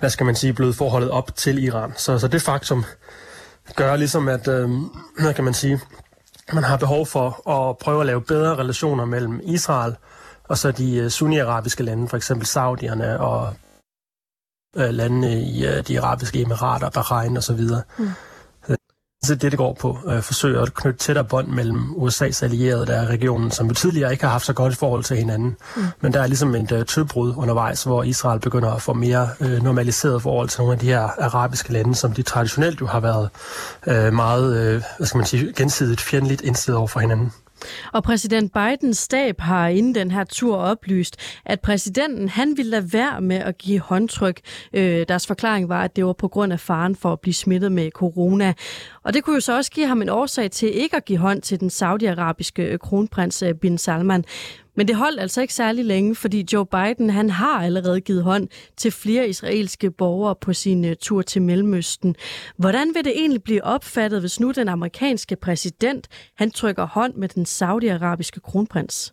hvad skal man sige, bløde forholdet op til Iran. Så, så det faktum gør ligesom, at, øh, hvad kan man sige, man har behov for at prøve at lave bedre relationer mellem Israel og så de øh, sunni-arabiske lande, for eksempel Saudierne og øh, landene i øh, de arabiske emirater, Bahrain osv. Mm. Så det, det går på. Øh, forsøge at knytte tættere bånd mellem USA's allierede, der er regionen, som jo tidligere ikke har haft så godt et forhold til hinanden. Mm. Men der er ligesom et uh, tødbrud undervejs, hvor Israel begynder at få mere uh, normaliseret forhold til nogle af de her arabiske lande, som de traditionelt jo har været uh, meget, uh, hvad skal man sige, gensidigt fjendtligt indstillet over for hinanden. Og præsident Bidens stab har inden den her tur oplyst, at præsidenten han ville lade være med at give håndtryk. Øh, deres forklaring var, at det var på grund af faren for at blive smittet med corona. Og det kunne jo så også give ham en årsag til ikke at give hånd til den saudiarabiske øh, kronprins øh, bin Salman. Men det holdt altså ikke særlig længe, fordi Joe Biden han har allerede givet hånd til flere israelske borgere på sin øh, tur til Mellemøsten. Hvordan vil det egentlig blive opfattet, hvis nu den amerikanske præsident han trykker hånd med den saudiarabiske kronprins?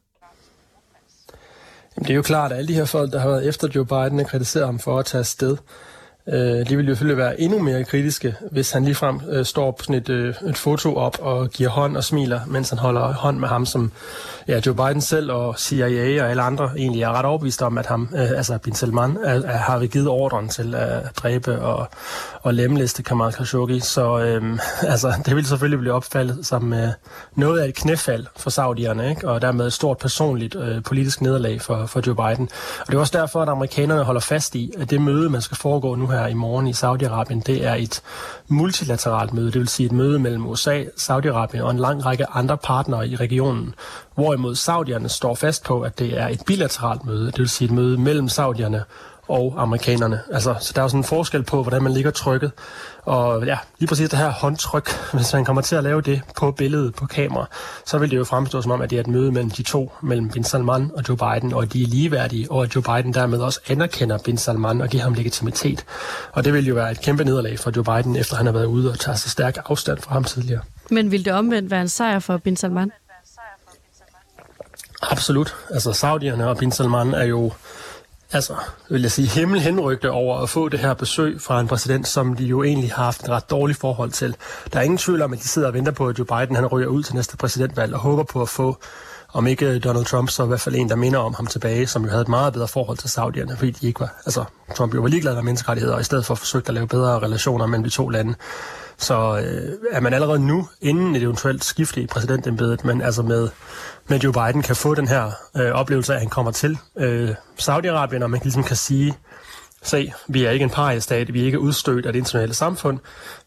Jamen, det er jo klart, at alle de her folk, der har været efter Joe Biden, har kritiseret ham for at tage afsted. Øh, de vil jo selvfølgelig være endnu mere kritiske, hvis han ligefrem øh, står på sådan et, øh, et foto op og giver hånd og smiler, mens han holder hånd med ham, som ja, Joe Biden selv og CIA og alle andre egentlig er ret overbevist om, at ham, øh, altså Bin Salman, er, er, har givet ordren til at dræbe og, og lemlæste Kamal Khashoggi. Så øh, *laughs* altså, det vil selvfølgelig blive opfattet som øh, noget af et knæfald for saudierne, ikke? og dermed et stort personligt øh, politisk nederlag for, for Joe Biden. Og det er også derfor, at amerikanerne holder fast i, at det møde, man skal foregå nu her i morgen i Saudi-Arabien, det er et multilateralt møde, det vil sige et møde mellem USA, Saudi-Arabien og en lang række andre partnere i regionen, hvorimod saudierne står fast på, at det er et bilateralt møde, det vil sige et møde mellem saudierne og amerikanerne. Altså, så der er jo sådan en forskel på, hvordan man ligger trykket. Og ja, lige præcis det her håndtryk, hvis man kommer til at lave det på billedet, på kamera, så vil det jo fremstå som om, at det er et møde mellem de to, mellem Bin Salman og Joe Biden, og de er ligeværdige, og at Joe Biden dermed også anerkender Bin Salman og giver ham legitimitet. Og det vil jo være et kæmpe nederlag for Joe Biden, efter han har været ude og tager så stærk afstand fra ham tidligere. Men vil det omvendt være en sejr for Bin Salman? Absolut. Altså, Saudierne og Bin Salman er jo altså, vil jeg sige, himmel henrygte over at få det her besøg fra en præsident, som de jo egentlig har haft et ret dårligt forhold til. Der er ingen tvivl om, at de sidder og venter på, at Joe Biden han ryger ud til næste præsidentvalg og håber på at få om ikke Donald Trump, så i hvert fald en, der minder om ham tilbage, som jo havde et meget bedre forhold til Saudierne, fordi de ikke var, altså, Trump jo var ligeglad med menneskerettigheder, og i stedet for forsøgte at lave bedre relationer mellem de to lande. Så øh, er man allerede nu, inden et eventuelt skifte i præsidentembedet, men altså med, med Joe Biden kan få den her øh, oplevelse af, at han kommer til øh, Saudi-Arabien, og man ligesom kan sige, se, vi er ikke en paria-stat, vi er ikke udstødt af det internationale samfund,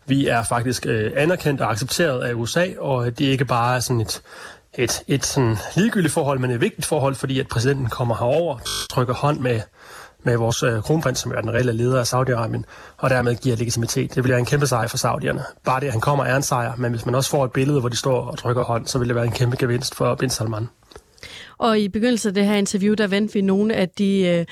vi er faktisk øh, anerkendt og accepteret af USA, og det er ikke bare sådan et, et, et sådan ligegyldigt forhold, men et vigtigt forhold, fordi at præsidenten kommer herover, trykker hånd med med vores øh, kronprins, som er den reelle leder af Saudi-Arabien, og dermed giver legitimitet. Det vil være en kæmpe sejr for saudierne. Bare det, at han kommer, er en sejr, men hvis man også får et billede, hvor de står og trykker hånd, så vil det være en kæmpe gevinst for Bin Salman. Og i begyndelsen af det her interview, der vendte vi nogle af de øh,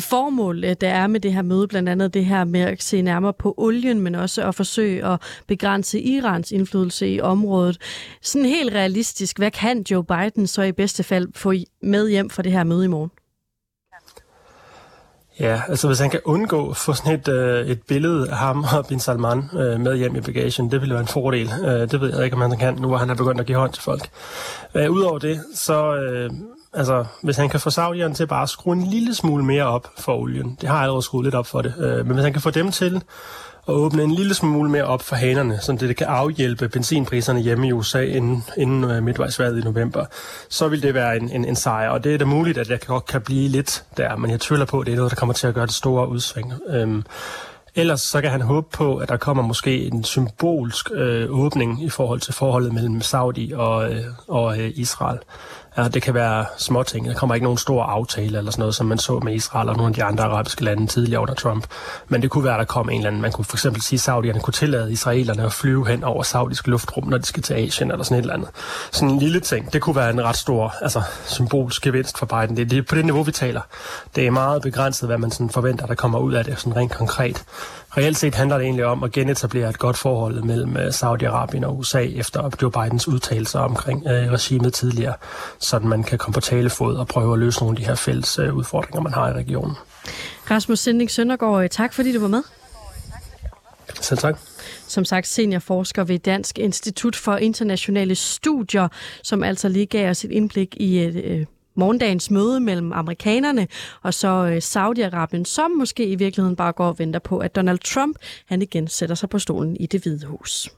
formål, øh, der er med det her møde, blandt andet det her med at se nærmere på olien, men også at forsøge at begrænse Irans indflydelse i området. Sådan helt realistisk, hvad kan Joe Biden så i bedste fald få med hjem fra det her møde i morgen? Ja, altså hvis han kan undgå at få sådan et, øh, et billede af ham og Bin Salman øh, med hjem i bagagen, det ville være en fordel. Øh, det ved jeg ikke, om han kan, nu hvor han er begyndt at give hånd til folk. Øh, Udover det, så øh, altså, hvis han kan få Saudierne til bare at skrue en lille smule mere op for olien, det har jeg allerede skruet lidt op for det, øh, men hvis han kan få dem til at åbne en lille smule mere op for hanerne, så det, kan afhjælpe benzinpriserne hjemme i USA inden, inden øh, midtvejsvalget i november, så vil det være en, en, en sejr. Og det er da muligt, at jeg godt kan blive lidt der, men jeg tvivler på, at det er noget, der kommer til at gøre det store udsving. Øhm, Ellers så kan han håbe på, at der kommer måske en symbolsk øh, åbning i forhold til forholdet mellem Saudi og, øh, og øh, Israel. Ja, det kan være småting. Der kommer ikke nogen stor aftale eller sådan noget, som man så med Israel og nogle af de andre arabiske lande tidligere under Trump. Men det kunne være, at der kom en eller anden. Man kunne for eksempel sige, at Saudierne kunne tillade israelerne at flyve hen over saudisk luftrum, når de skal til Asien eller sådan et eller andet. Sådan en lille ting. Det kunne være en ret stor altså, symbolsk gevinst for Biden. Det, det er på det niveau, vi taler. Det er meget begrænset, hvad man sådan forventer, der kommer ud af det sådan rent konkret. Reelt set handler det egentlig om at genetablere et godt forhold mellem øh, Saudi-Arabien og USA efter Joe Bidens udtalelser omkring øh, regimet tidligere, så man kan komme på talefod og prøve at løse nogle af de her fælles øh, udfordringer, man har i regionen. Rasmus Sinding Søndergaard, tak fordi du var med. Selv tak. Som sagt seniorforsker ved Dansk Institut for Internationale Studier, som altså lige gav os et indblik i øh, morgendagens møde mellem amerikanerne og så øh, Saudi-Arabien, som måske i virkeligheden bare går og venter på, at Donald Trump han igen sætter sig på stolen i det hvide hus.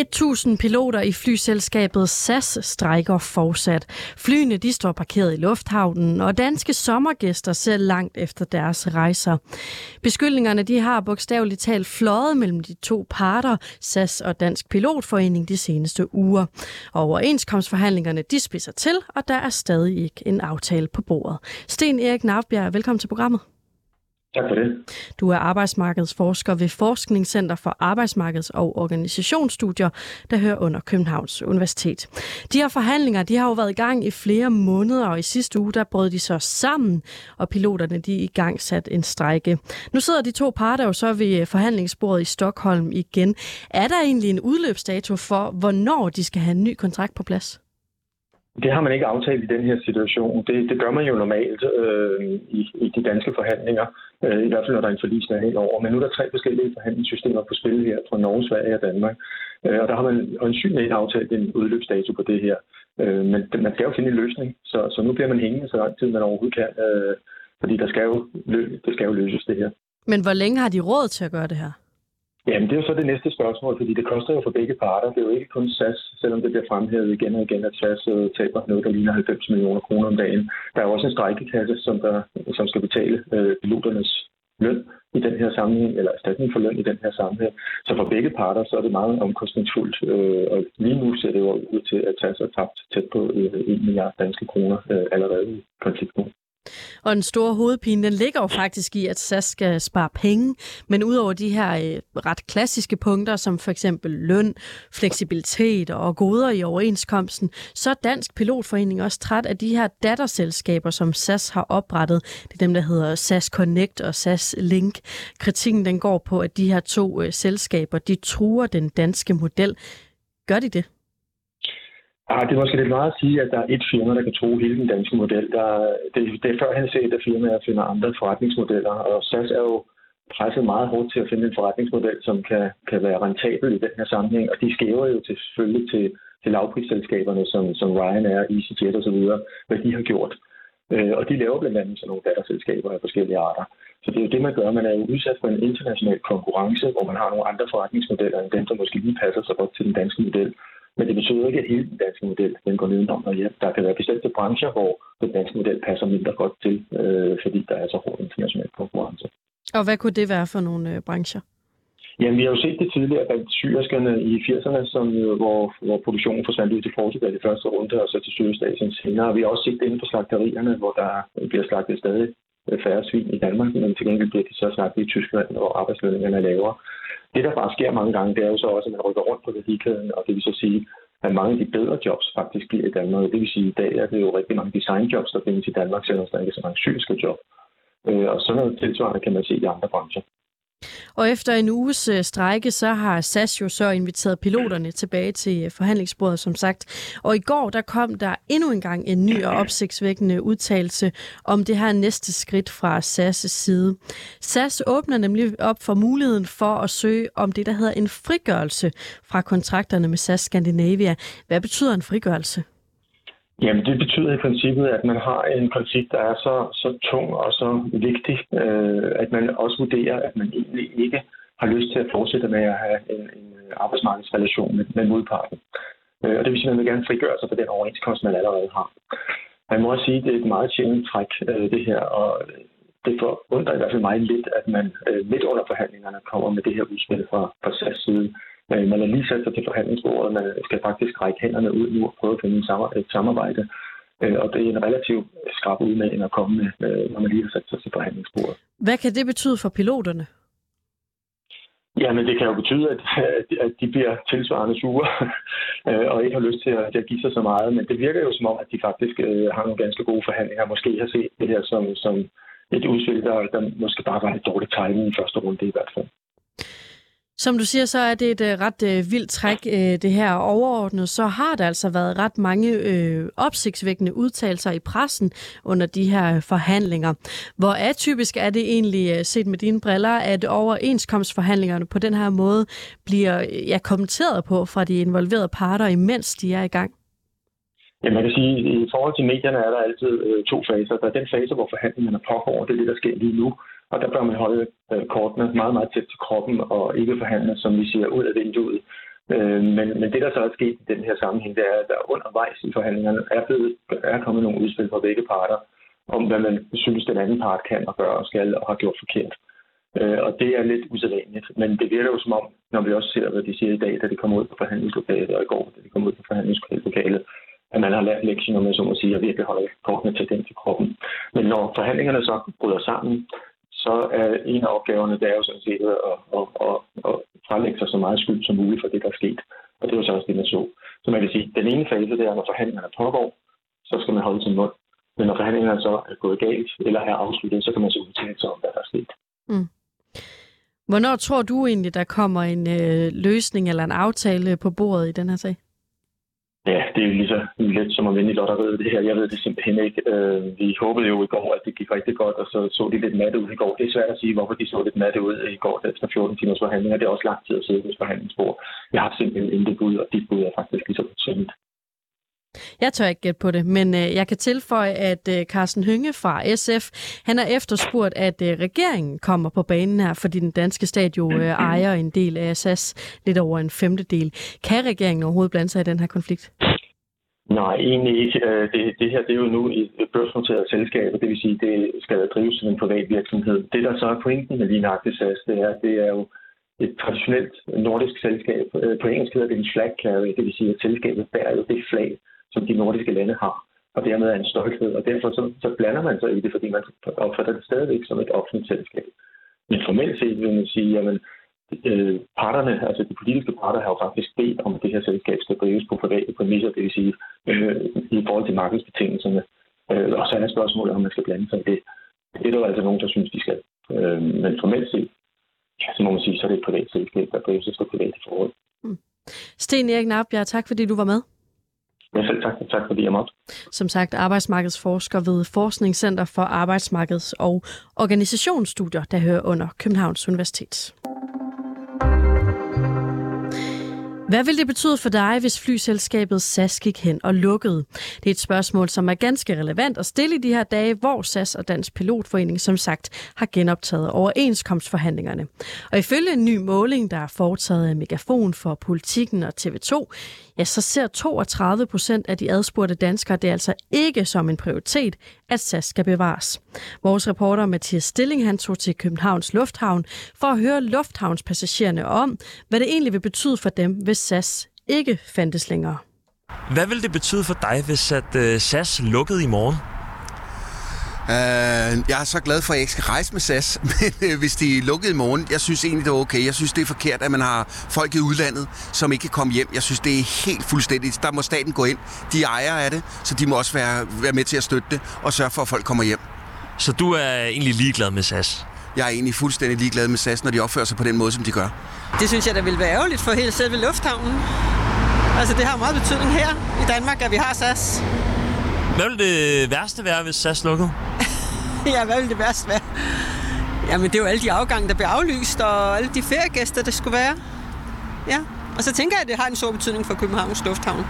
1000 piloter i flyselskabet SAS strækker fortsat. Flyene de står parkeret i lufthavnen, og danske sommergæster ser langt efter deres rejser. Beskyldningerne de har bogstaveligt talt fløjet mellem de to parter, SAS og Dansk Pilotforening, de seneste uger. Og overenskomstforhandlingerne de spidser til, og der er stadig ikke en aftale på bordet. Sten Erik Navbjerg, velkommen til programmet. Tak for det. Du er arbejdsmarkedsforsker ved Forskningscenter for Arbejdsmarkeds- og Organisationsstudier, der hører under Københavns Universitet. De her forhandlinger de har jo været i gang i flere måneder, og i sidste uge der brød de så sammen, og piloterne de i gang sat en strejke. Nu sidder de to parter jo så ved forhandlingsbordet i Stockholm igen. Er der egentlig en udløbsdato for, hvornår de skal have en ny kontrakt på plads? Det har man ikke aftalt i den her situation. Det, det gør man jo normalt øh, i, i de danske forhandlinger, øh, i hvert fald når der er en forlisende helt over. Men nu er der tre forskellige forhandlingssystemer på spil her fra Norge, Sverige og Danmark. Øh, og der har man øjensynligt ikke aftalt en udløbsdato på det her. Øh, men man skal jo finde en løsning, så, så nu bliver man hængende så lang tid, man overhovedet kan. Øh, fordi der skal jo, det skal jo løses det her. Men hvor længe har de råd til at gøre det her? Jamen, det er jo så det næste spørgsmål, fordi det koster jo for begge parter. Det er jo ikke kun SAS, selvom det bliver fremhævet igen og igen, at SAS øh, taber noget, der ligner 90 millioner kroner om dagen. Der er jo også en strækkekasse, som, der, som skal betale øh, piloternes løn i den her sammenhæng, eller erstatning for løn i den her sammenhæng. Så for begge parter, så er det meget omkostningsfuldt. Øh, og lige nu ser det jo ud til, at SAS er tabt tæt på øh, 1 milliard danske kroner øh, allerede i konflikten. Og den store hovedpine, den ligger jo faktisk i, at SAS skal spare penge. Men udover de her øh, ret klassiske punkter, som for eksempel løn, fleksibilitet og goder i overenskomsten, så er Dansk Pilotforening også træt af de her datterselskaber, som SAS har oprettet. Det er dem, der hedder SAS Connect og SAS Link. Kritikken den går på, at de her to øh, selskaber, de truer den danske model. Gør de det? Ah, det er måske lidt meget at sige, at der er et firma, der kan tro hele den danske model. Der, det, det er førhen set, at firmaer finder andre forretningsmodeller, og SAS er jo presset meget hårdt til at finde en forretningsmodel, som kan, kan være rentabel i den her sammenhæng, og de skæver jo til, selvfølgelig til, til lavprisselskaberne, som, som Ryanair, EasyJet osv., hvad de har gjort. Øh, og de laver blandt andet sådan nogle datterselskaber af forskellige arter. Så det er jo det, man gør. Man er jo udsat for en international konkurrence, hvor man har nogle andre forretningsmodeller end dem, der måske lige passer sig godt til den danske model. Men det betyder ikke, at hele den danske model den går nedenom og hjem. Der kan være bestemte brancher, hvor den danske model passer mindre godt til, øh, fordi der er så hård international konkurrence. Og hvad kunne det være for nogle øh, brancher? Jamen, vi har jo set det tidligere blandt syrskerne i 80'erne, som, øh, hvor, hvor produktionen forsvandt ud til Portugal i første runde, og så til Sydøstasien senere. Vi har også set det inden for slagterierne, hvor der bliver slagtet stadig øh, færre svin i Danmark, men til gengæld bliver de så slagtet i Tyskland, hvor arbejdslønningerne er lavere. Det, der bare sker mange gange, det er jo så også, at man rykker rundt på værdikæden, og det vil så sige, at mange af de bedre jobs faktisk bliver i Danmark. Det vil sige, at i dag er det jo rigtig mange designjobs, der findes i Danmark, selvom der ikke er så mange syriske job. Øh, og sådan noget tilsvarende kan man se i andre brancher. Og efter en uges øh, strejke, så har SAS jo så inviteret piloterne tilbage til øh, forhandlingsbordet, som sagt. Og i går, der kom der endnu en gang en ny og opsigtsvækkende udtalelse om det her næste skridt fra SAS' side. SAS åbner nemlig op for muligheden for at søge om det, der hedder en frigørelse fra kontrakterne med SAS Scandinavia. Hvad betyder en frigørelse? Jamen, det betyder i princippet, at man har en konflikt, der er så, så tung og så vigtig, øh, at man også vurderer, at man egentlig ikke har lyst til at fortsætte med at have en, en arbejdsmarkedsrelation med, med modparten. Øh, og det vil sige, at man vil gerne frigøre sig fra den overenskomst, man allerede har. Man må også sige, at det er et meget sjældent træk, øh, det her, og det forundrer i hvert fald mig lidt, at man øh, midt under forhandlingerne kommer med det her udspil fra, fra SAS side. Man er lige sat sig til forhandlingsbordet, man skal faktisk række hænderne ud nu og prøve at finde et samarbejde. Og det er en relativt skrab udmelding at komme med, når man lige har sat sig til forhandlingsbordet. Hvad kan det betyde for piloterne? Jamen, det kan jo betyde, at, at de bliver tilsvarende sure *laughs* øh, og ikke har lyst til at, at give sig så meget. Men det virker jo som om, at de faktisk øh, har nogle ganske gode forhandlinger. Måske har set det her som, som et udspil, der, der måske bare var et dårligt timing i første runde i hvert fald. Som du siger, så er det et øh, ret øh, vildt træk, øh, det her overordnet. Så har der altså været ret mange øh, opsigtsvækkende udtalelser i pressen under de her forhandlinger. Hvor atypisk er det egentlig, øh, set med dine briller, at overenskomstforhandlingerne på den her måde bliver øh, ja, kommenteret på fra de involverede parter, imens de er i gang? Ja, man kan sige, at i forhold til medierne er der altid øh, to faser. Der er den fase, hvor forhandlingerne pågår, det er det, der sker lige nu. Og der bør man holde øh, kortene meget, meget tæt til kroppen og ikke forhandle, som vi siger, ud af vinduet. Øh, men, men det, der så er sket i den her sammenhæng, det er, at der undervejs i forhandlingerne er, blevet, er kommet nogle udspil fra begge parter, om hvad man synes, den anden part kan og gør og skal og har gjort forkert. Øh, og det er lidt usædvanligt, men det virker jo som om, når vi også ser, hvad de siger i dag, da de kommer ud på forhandlingslokalet, og i går, da de kommer ud på forhandlingslokalet, at man har lært lektion, om jeg så må sige, at virkelig holde kortene til den til kroppen. Men når forhandlingerne så bryder sammen, så er en af opgaverne, det er jo sådan set at, at, at, at frelægge sig så meget skyld som muligt for det, der er sket. Og det var så også det, man så. Så man kan sige, at den ene fase, det er, når forhandlingerne pågår, så skal man holde sin mund. Men når forhandlingerne så er gået galt eller er afsluttet, så kan man så udtale sig om, hvad der er sket. Mm. Hvornår tror du egentlig, der kommer en øh, løsning eller en aftale på bordet i den her sag? Ja, det er jo lige så let som at vinde i lotteriet det her. Jeg ved det simpelthen ikke. Øh, vi håbede jo i går, at det gik rigtig godt, og så så de lidt matte ud i går. Det er svært at sige, hvorfor de så lidt matte ud i går efter 14 timers forhandlinger. Det er også lang tid at sidde ved forhandlingsbord. Jeg har simpelthen intet bud, og dit bud er faktisk lige så sundt. Jeg tør ikke gætte på det, men øh, jeg kan tilføje, at øh, Carsten Hynge fra SF, han har efterspurgt, at øh, regeringen kommer på banen her, fordi den danske stat jo øh, *clears throat* ejer en del af SAS, lidt over en femtedel. Kan regeringen overhovedet blande sig i den her konflikt? Nej, egentlig ikke. Øh, det, det her det er jo nu et børsnoteret selskab, det vil sige, det skal drives som en privat virksomhed. Det, der så er pointen med lige nøjagtigt SAS, det er, det er jo et traditionelt nordisk selskab. Øh, på engelsk hedder det en flag carry, det vil sige, at selskabet bærer jo det flag, som de nordiske lande har, og dermed er en stolthed. Og derfor så, så blander man sig i det, fordi man opfatter det stadigvæk som et offentligt selskab. Men formelt set vil man sige, at øh, parterne, altså de politiske parter, har jo faktisk bedt om, at det her selskab skal drives på private præmisser, det vil sige øh, i forhold til markedsbetingelserne. Øh, og så er spørgsmålet, om man skal blande sig i det. Det er der altså nogen, der synes, de skal. Øh, men formelt set, ja, så må man sige, så er det et privat selskab, der drives efter private forhold. Mm. Sten Erik Nabjerg, tak fordi du var med. Ja, selv tak. Tak fordi jeg måtte. Som sagt, arbejdsmarkedsforsker ved Forskningscenter for Arbejdsmarkeds- og Organisationsstudier, der hører under Københavns Universitet. Hvad vil det betyde for dig, hvis flyselskabet SAS gik hen og lukkede? Det er et spørgsmål, som er ganske relevant at stille i de her dage, hvor SAS og Dansk Pilotforening som sagt har genoptaget overenskomstforhandlingerne. Og ifølge en ny måling, der er foretaget af Megafon for Politikken og TV2, ja, så ser 32 procent af de adspurgte danskere det altså ikke som en prioritet, at SAS skal bevares. Vores reporter Mathias Stilling han tog til Københavns Lufthavn for at høre lufthavnspassagererne om, hvad det egentlig vil betyde for dem, hvis SAS ikke fandtes længere. Hvad vil det betyde for dig, hvis at øh, SAS lukkede i morgen? Uh, jeg er så glad for, at jeg ikke skal rejse med SAS, *laughs* men uh, hvis de er lukket i morgen, jeg synes egentlig, det er okay. Jeg synes, det er forkert, at man har folk i udlandet, som ikke kan komme hjem. Jeg synes, det er helt fuldstændigt. Der må staten gå ind. De ejer af det, så de må også være, være med til at støtte det og sørge for, at folk kommer hjem. Så du er egentlig ligeglad med SAS? Jeg er egentlig fuldstændig ligeglad med SAS, når de opfører sig på den måde, som de gør. Det synes jeg, der vil være ærgerligt for hele selve lufthavnen. Altså, det har meget betydning her i Danmark, at vi har SAS. Hvad vil det værste være, hvis SAS lukkede? *laughs* ja, hvad vil det værste være? Jamen, det er jo alle de afgange, der bliver aflyst, og alle de feriegæster, der skulle være. Ja, og så tænker jeg, at det har en stor betydning for Københavns Lufthavn.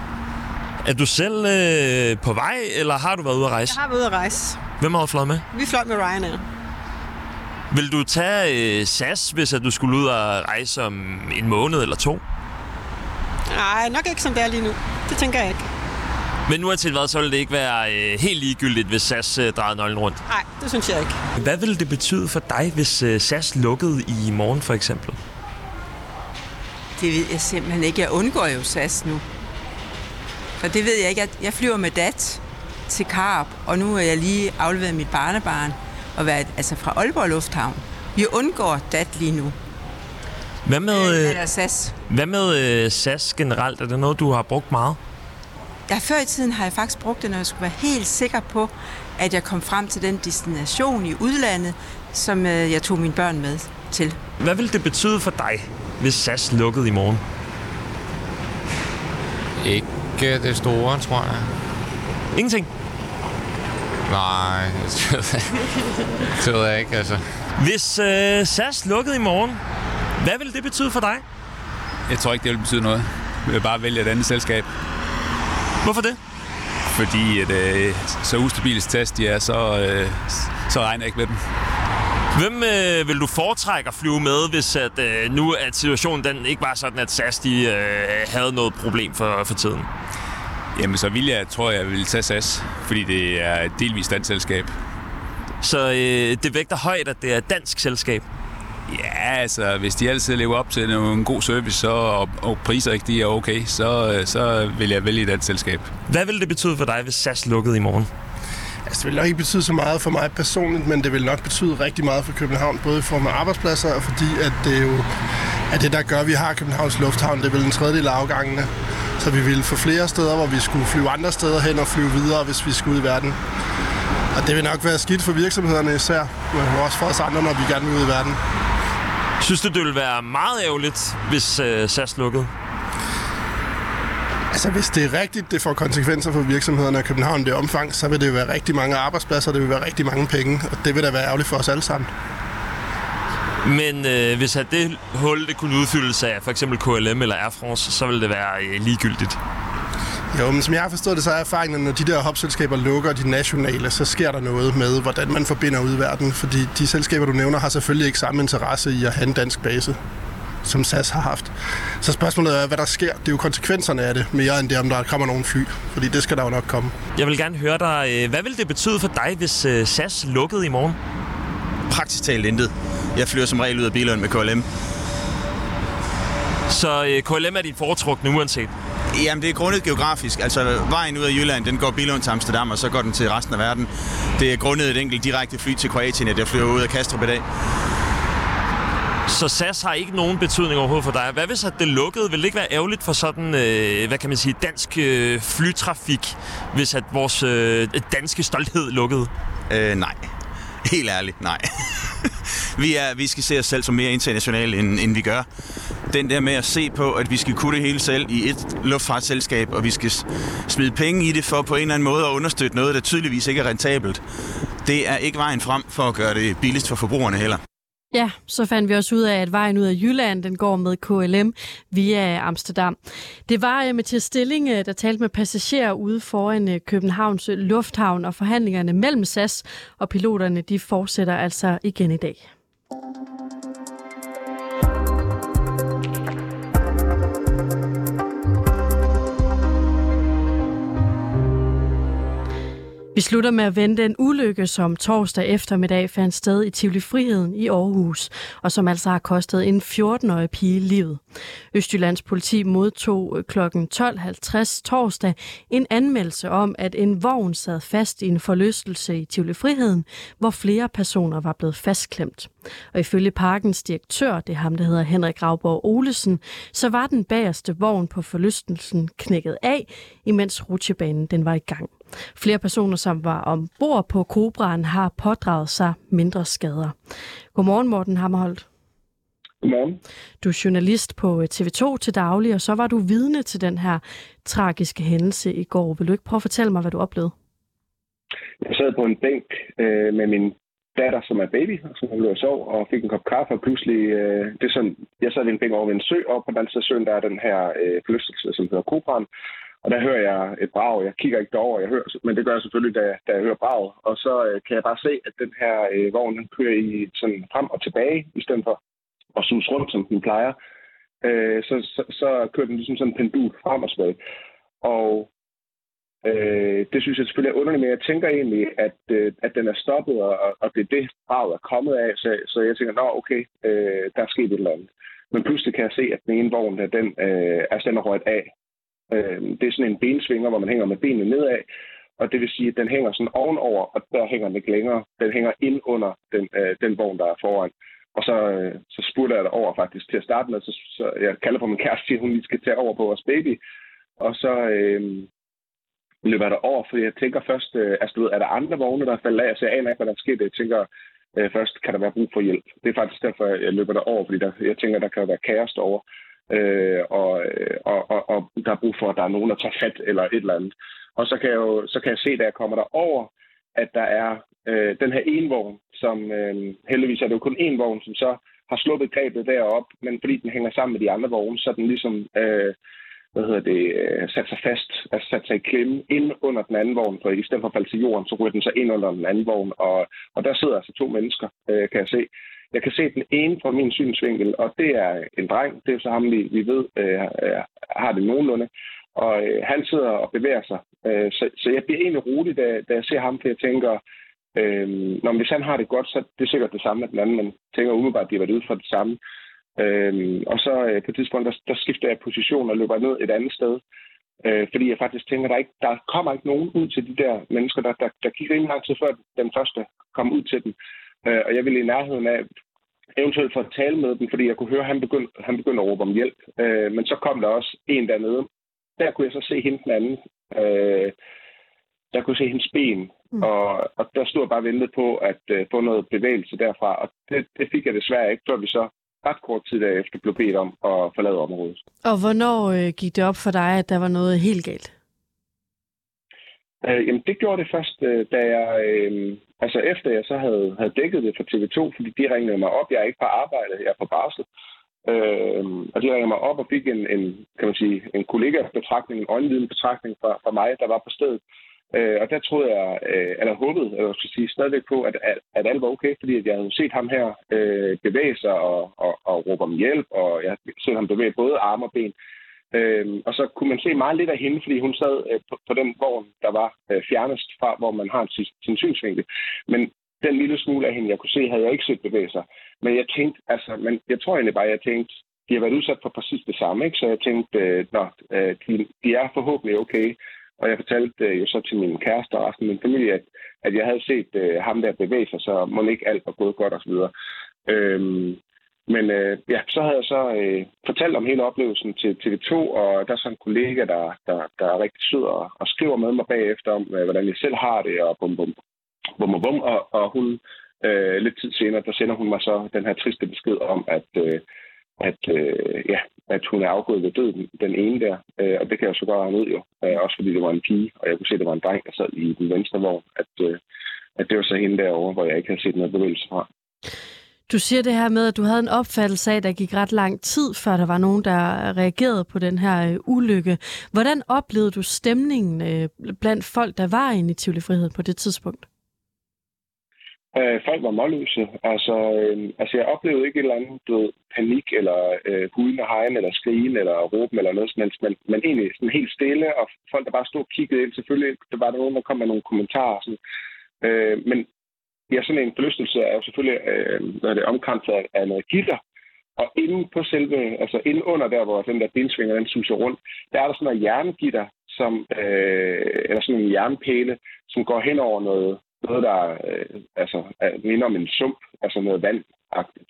Er du selv øh, på vej, eller har du været ude at rejse? Jeg har været ude at rejse. Hvem har du fløjet med? Vi fløj med Ryanair. Vil du tage øh, SAS, hvis at du skulle ud og rejse om en måned eller to? Nej, nok ikke som det er lige nu. Det tænker jeg ikke. Men uanset hvad, så vil det ikke være øh, helt ligegyldigt, hvis SAS øh, drejede nøglen rundt. Nej, det synes jeg ikke. Hvad ville det betyde for dig, hvis øh, SAS lukkede i morgen for eksempel? Det ved jeg simpelthen ikke. Jeg undgår jo SAS nu. For det ved jeg ikke. Jeg flyver med DAT til Karp, og nu er jeg lige afleveret mit barnebarn og været altså fra Aalborg Lufthavn. Vi undgår DAT lige nu. Hvad med, øh, Eller SAS. hvad med øh, SAS generelt? Er det noget, du har brugt meget? Ja, før i tiden har jeg faktisk brugt det, når jeg skulle være helt sikker på, at jeg kom frem til den destination i udlandet, som øh, jeg tog mine børn med til. Hvad vil det betyde for dig, hvis SAS lukkede i morgen? Ikke det store, tror jeg. Ingenting? Nej, *laughs* det ved jeg, det ved jeg ikke, altså. Hvis øh, SAS lukkede i morgen, hvad vil det betyde for dig? Jeg tror ikke, det vil betyde noget. Jeg vil bare vælge et andet selskab. Hvorfor det? Fordi at, øh, så ustabile test de er, så, øh, så regner jeg ikke med dem. Hvem øh, vil du foretrække at flyve med, hvis at, øh, nu at situationen den ikke var sådan, at SAS de, øh, havde noget problem for, for tiden? Jamen, så vil jeg, tror jeg, vil tage SAS, fordi det er et delvist dansk selskab. Så øh, det vægter højt, at det er et dansk selskab? Ja, altså, hvis de altid lever op til en god service, så, og, og priser ikke de er okay, så, så vil jeg vælge et selskab. Hvad vil det betyde for dig, hvis SAS lukkede i morgen? Altså, det vil nok ikke betyde så meget for mig personligt, men det vil nok betyde rigtig meget for København, både i form af arbejdspladser, og fordi at det jo er det, der gør, at vi har Københavns Lufthavn. Det er vel en tredjedel af afgangene. Så vi ville få flere steder, hvor vi skulle flyve andre steder hen og flyve videre, hvis vi skulle ud i verden. Og det vil nok være skidt for virksomhederne især, men også for os andre, når vi gerne vil ud i verden. Synes du, det ville være meget ærgerligt, hvis øh, SAS lukkede? Altså, hvis det er rigtigt, det får konsekvenser for virksomhederne i København det omfang, så vil det være rigtig mange arbejdspladser, det vil være rigtig mange penge, og det vil da være ærgerligt for os alle sammen. Men øh, hvis at det hul det kunne udfyldes af for eksempel KLM eller Air France, så ville det være øh, ligegyldigt. Jo, men som jeg har forstået det, så er erfaringen, at når de der hopselskaber lukker de nationale, så sker der noget med, hvordan man forbinder ud i verden. Fordi de selskaber, du nævner, har selvfølgelig ikke samme interesse i at have en dansk base som SAS har haft. Så spørgsmålet er, hvad der sker. Det er jo konsekvenserne af det, mere end det, om der kommer nogle fly. Fordi det skal der jo nok komme. Jeg vil gerne høre dig, øh, hvad vil det betyde for dig, hvis øh, SAS lukkede i morgen? Praktisk talt intet. Jeg flyver som regel ud af Bilund med KLM. Så øh, KLM er dit foretrukne uanset? Jamen, det er grundet geografisk. Altså, vejen ud af Jylland, den går Bilund til Amsterdam, og så går den til resten af verden. Det er grundet et enkelt direkte fly til Kroatien, at jeg flyver ud af Kastrup i dag. Så SAS har ikke nogen betydning overhovedet for dig. Hvad hvis at det lukkede? Vil det ikke være ærgerligt for sådan, øh, hvad kan man sige, dansk øh, flytrafik, hvis at vores øh, danske stolthed lukkede? Øh, nej. *laughs* Helt ærligt, nej. *laughs* vi, er, vi skal se os selv som mere internationale, end, end vi gør. Den der med at se på, at vi skal kunne det hele selv i et luftfartsselskab, og vi skal smide penge i det for på en eller anden måde at understøtte noget, der tydeligvis ikke er rentabelt. Det er ikke vejen frem for at gøre det billigst for forbrugerne heller. Ja, så fandt vi også ud af, at vejen ud af Jylland, den går med KLM via Amsterdam. Det var øh, Mathias Stilling, øh, der talte med passagerer ude foran øh, Københavns Lufthavn, og forhandlingerne mellem SAS og piloterne, de fortsætter altså igen i dag. Vi slutter med at vente en ulykke, som torsdag eftermiddag fandt sted i Tivoli Friheden i Aarhus, og som altså har kostet en 14-årig pige livet. Østjyllands politi modtog øh, kl. 12.50 torsdag en anmeldelse om, at en vogn sad fast i en forlystelse i Tivoli Friheden, hvor flere personer var blevet fastklemt. Og ifølge parkens direktør, det er ham, der hedder Henrik Gravborg Olesen, så var den bagerste vogn på forlystelsen knækket af, imens rutsjebanen den var i gang. Flere personer, som var ombord på Kobraen, har pådraget sig mindre skader. Godmorgen, Morten Hammerholdt. Godmorgen. Du er journalist på TV2 til daglig, og så var du vidne til den her tragiske hændelse i går. Vil du ikke prøve at fortælle mig, hvad du oplevede? Jeg sad på en bænk øh, med min datter, som er baby, som hun lå og sov, og fik en kop kaffe, og pludselig, øh, det er sådan, jeg sad ved en bænk over ved en sø, og på den anden side af søen, der er den her øh, forlystelse, som hedder Kobraen, og der hører jeg et brag. Jeg kigger ikke derover, jeg hører, men det gør jeg selvfølgelig, da, da jeg hører braget. Og så øh, kan jeg bare se, at den her øh, vogn den kører i sådan frem og tilbage, i stedet for at sus rundt, som den plejer. øh, så, så, så kører den ligesom sådan en pendul frem og tilbage. Og øh, det synes jeg selvfølgelig er underligt, men jeg tænker egentlig, at, øh, at den er stoppet, og, og det er det, braget er kommet af. Så, så jeg tænker, nå okay, øh, der er sket et eller andet. Men pludselig kan jeg se, at den ene vogn, der, den, øh, er den er af. Øh, det er sådan en bensvinger, hvor man hænger med benene nedad, og det vil sige, at den hænger sådan ovenover, og der hænger den ikke længere. Den hænger ind under den, øh, den vogn, der er foran. Og så, øh, så spurgte jeg det over faktisk til at starte med, så, så jeg kalder på min kæreste, at hun lige skal tage over på vores baby. Og så øh, løber jeg der over, fordi jeg tænker først, øh, altså du ved, er der andre vogne, der er faldet af? Så jeg aner ikke, hvad der er sket. Jeg tænker, øh, først kan der være brug for hjælp. Det er faktisk derfor, jeg løber der over, fordi der, jeg tænker, der kan være kaos derovre. Øh, og, og, og, og der er brug for, at der er nogen, der tager fat eller et eller andet. Og så kan jeg jo så kan jeg se, da jeg kommer derover, at der er øh, den her ene vogn, som øh, heldigvis er det jo kun én vogn, som så har sluppet grebet derop, men fordi den hænger sammen med de andre vogne, så er den ligesom øh, hvad hedder det, øh, sat sig fast, altså sat sig i klemme ind under den anden vogn, for i stedet for at falde til jorden, så ryger den sig ind under den anden vogn, og, og der sidder altså to mennesker, øh, kan jeg se. Jeg kan se den ene fra min synsvinkel, og det er en dreng, det er så ham, vi, vi ved øh, har det nogenlunde, og øh, han sidder og bevæger sig. Øh, så, så jeg bliver egentlig rolig, da, da jeg ser ham, for jeg tænker, øh, når hvis han har det godt, så det sikkert det samme med den anden, men tænker umiddelbart, at de har været ude for det samme. Øh, og så øh, på et tidspunkt, der, der skifter jeg position og løber ned et andet sted. Øh, fordi jeg faktisk tænker, der, ikke, der kommer ikke nogen ud til de der mennesker, der, der, der gik rimelig lang tid før den første kom ud til dem. Øh, og jeg ville i nærheden af eventuelt for at tale med dem, fordi jeg kunne høre, at han begyndte, han begyndte at råbe om hjælp. Øh, men så kom der også en dernede, der kunne jeg så se hende den anden. Øh, der kunne jeg se hendes ben, mm. og, og der stod jeg bare og ventede på at øh, få noget bevægelse derfra, og det, det fik jeg desværre ikke, før vi så ret kort tid derefter blev bedt om at forlade området. Og hvornår øh, gik det op for dig, at der var noget helt galt? Øh, jamen, det gjorde det først, øh, da jeg... Øh, altså, efter jeg så havde, havde dækket det for TV2, fordi de ringede mig op. Jeg er ikke på arbejde, jeg er på barsel. Øh, og de ringede mig op og fik en, en kan man sige, en kollega-betragtning, en øjenviden betragtning fra, fra mig, der var på stedet. Øh, og der troede jeg, øh, eller håbede, eller skal sige, stadigvæk på, at, at, at alt var okay, fordi at jeg havde set ham her øh, bevæge sig og, og, og råbe om hjælp, og jeg havde set ham bevæge både arme og ben. Øh, og så kunne man se meget lidt af hende, fordi hun sad øh, på, på den vogn, der var øh, fjernest fra, hvor man har sin, sin synsvinkel. Men den lille smule af hende, jeg kunne se, havde jeg ikke set bevæge sig. Men jeg tænkte, altså, men jeg tror egentlig bare, jeg tænkte, de har været udsat for præcis det samme, ikke? Så jeg tænkte, øh, nå, øh, de, de er forhåbentlig okay. Og jeg fortalte øh, jo så til min kæreste og resten af min familie, at, at jeg havde set øh, ham der bevæge sig, så må ikke alt var gået godt osv. Øhm, men øh, ja, så havde jeg så øh, fortalt om hele oplevelsen til TV2, og der er så en kollega, der, der, der er rigtig sød og, og skriver med mig bagefter om, øh, hvordan jeg selv har det, og bum, bum, bum, bum, bum og, og hun øh, lidt tid senere, der sender hun mig så den her triste besked om, at, øh, at, øh, ja, at hun er afgået ved døden, den ene der. Øh, og det kan jeg så godt regne ud jo, øh, også fordi det var en pige, og jeg kunne se, at det var en dreng, der sad i den venstre vogn, at, øh, at det var så hende derovre, hvor jeg ikke havde set noget bevægelse fra. Du siger det her med, at du havde en opfattelse af, at der gik ret lang tid, før der var nogen, der reagerede på den her øh, ulykke. Hvordan oplevede du stemningen øh, blandt folk, der var inde i Tivoli Frihed på det tidspunkt? Øh, folk var målløse. Altså, øh, altså, jeg oplevede ikke et eller andet du ved, panik, eller øh, huden og hegn, eller skrigen, eller råben, eller noget som helst, men, men egentlig sådan helt stille, og folk, der bare stod og kiggede ind. Selvfølgelig, der var der nogen, der kom med nogle kommentarer. Sådan. Øh, men ja, sådan en forlystelse er jo selvfølgelig øh, hvad er det, omkranset af, af noget gitter, og inde på selve, altså inde under der, hvor den der bensvinger, den suser rundt, der er der sådan noget jerngitter, som, øh, eller sådan en jernpæle, som går hen over noget, noget, der øh, altså, minder om en sump, altså noget vandagtigt.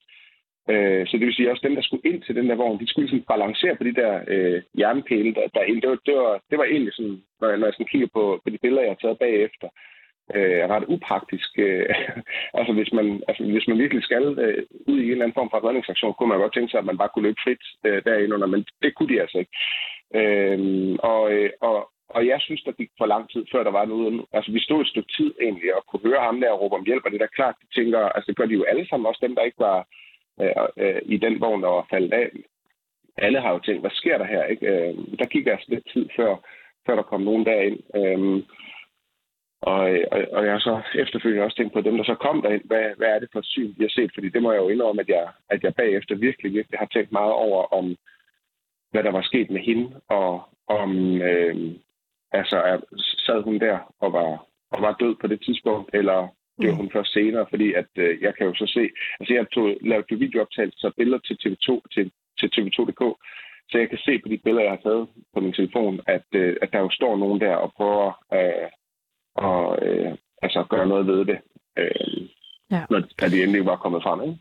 Øh, så det vil sige også, dem, der skulle ind til den der vogn, de skulle sådan balancere på de der øh, jernpæle der, derinde. Det var, det, var, det var egentlig sådan, når jeg, når jeg sådan kigger på, på de billeder, jeg har taget bagefter, øh, ret upraktisk. Øh, *laughs* altså, hvis man, altså hvis man virkelig skal øh, ud i en eller anden form for redningsaktion, kunne man godt tænke sig, at man bare kunne løbe frit øh, derinde under, men det kunne de altså ikke. Øh, og, øh, og, og jeg synes, der gik for lang tid, før der var noget. Altså, vi stod et stykke tid egentlig og kunne høre ham der råbe om hjælp, og det er da klart, de tænker, altså det gør de jo alle sammen, også dem, der ikke var øh, øh, i den vogn, der var faldet af. Alle har jo tænkt, hvad sker der her? Ikke? Øh, der gik altså lidt tid, før, før der kom nogen derind. Øh, og, og, og jeg har så efterfølgende også tænkt på dem, der så kom derind, hvad, hvad er det for et syn, de har set? Fordi det må jeg jo indrømme, at jeg, at jeg bagefter virkelig, virkelig har tænkt meget over, om, hvad der var sket med hende, og om øh, altså, er, sad hun der og var, og var død på det tidspunkt, eller det var hun først senere, fordi at øh, jeg kan jo så se, altså jeg tog, lavede videooptagelser billeder til TV2, til, til TV2.dk, så jeg kan se på de billeder, jeg har taget på min telefon, at, øh, at der jo står nogen der og prøver øh, at øh, altså, gøre noget ved det, øh, ja. når at de endelig var kommet frem. Ikke?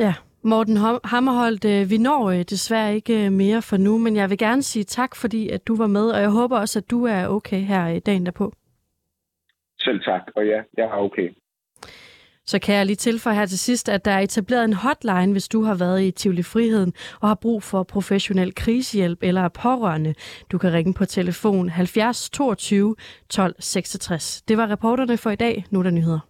Ja, Morten Hammerholdt, øh, vi når øh, desværre ikke øh, mere for nu, men jeg vil gerne sige tak, fordi at du var med, og jeg håber også, at du er okay her dagen derpå. Selv tak, og ja, jeg er okay. Så kan jeg lige tilføje her til sidst, at der er etableret en hotline, hvis du har været i Tivoli Friheden og har brug for professionel krisehjælp eller er pårørende. Du kan ringe på telefon 70 22 12 66. Det var reporterne for i dag. Nu er der nyheder.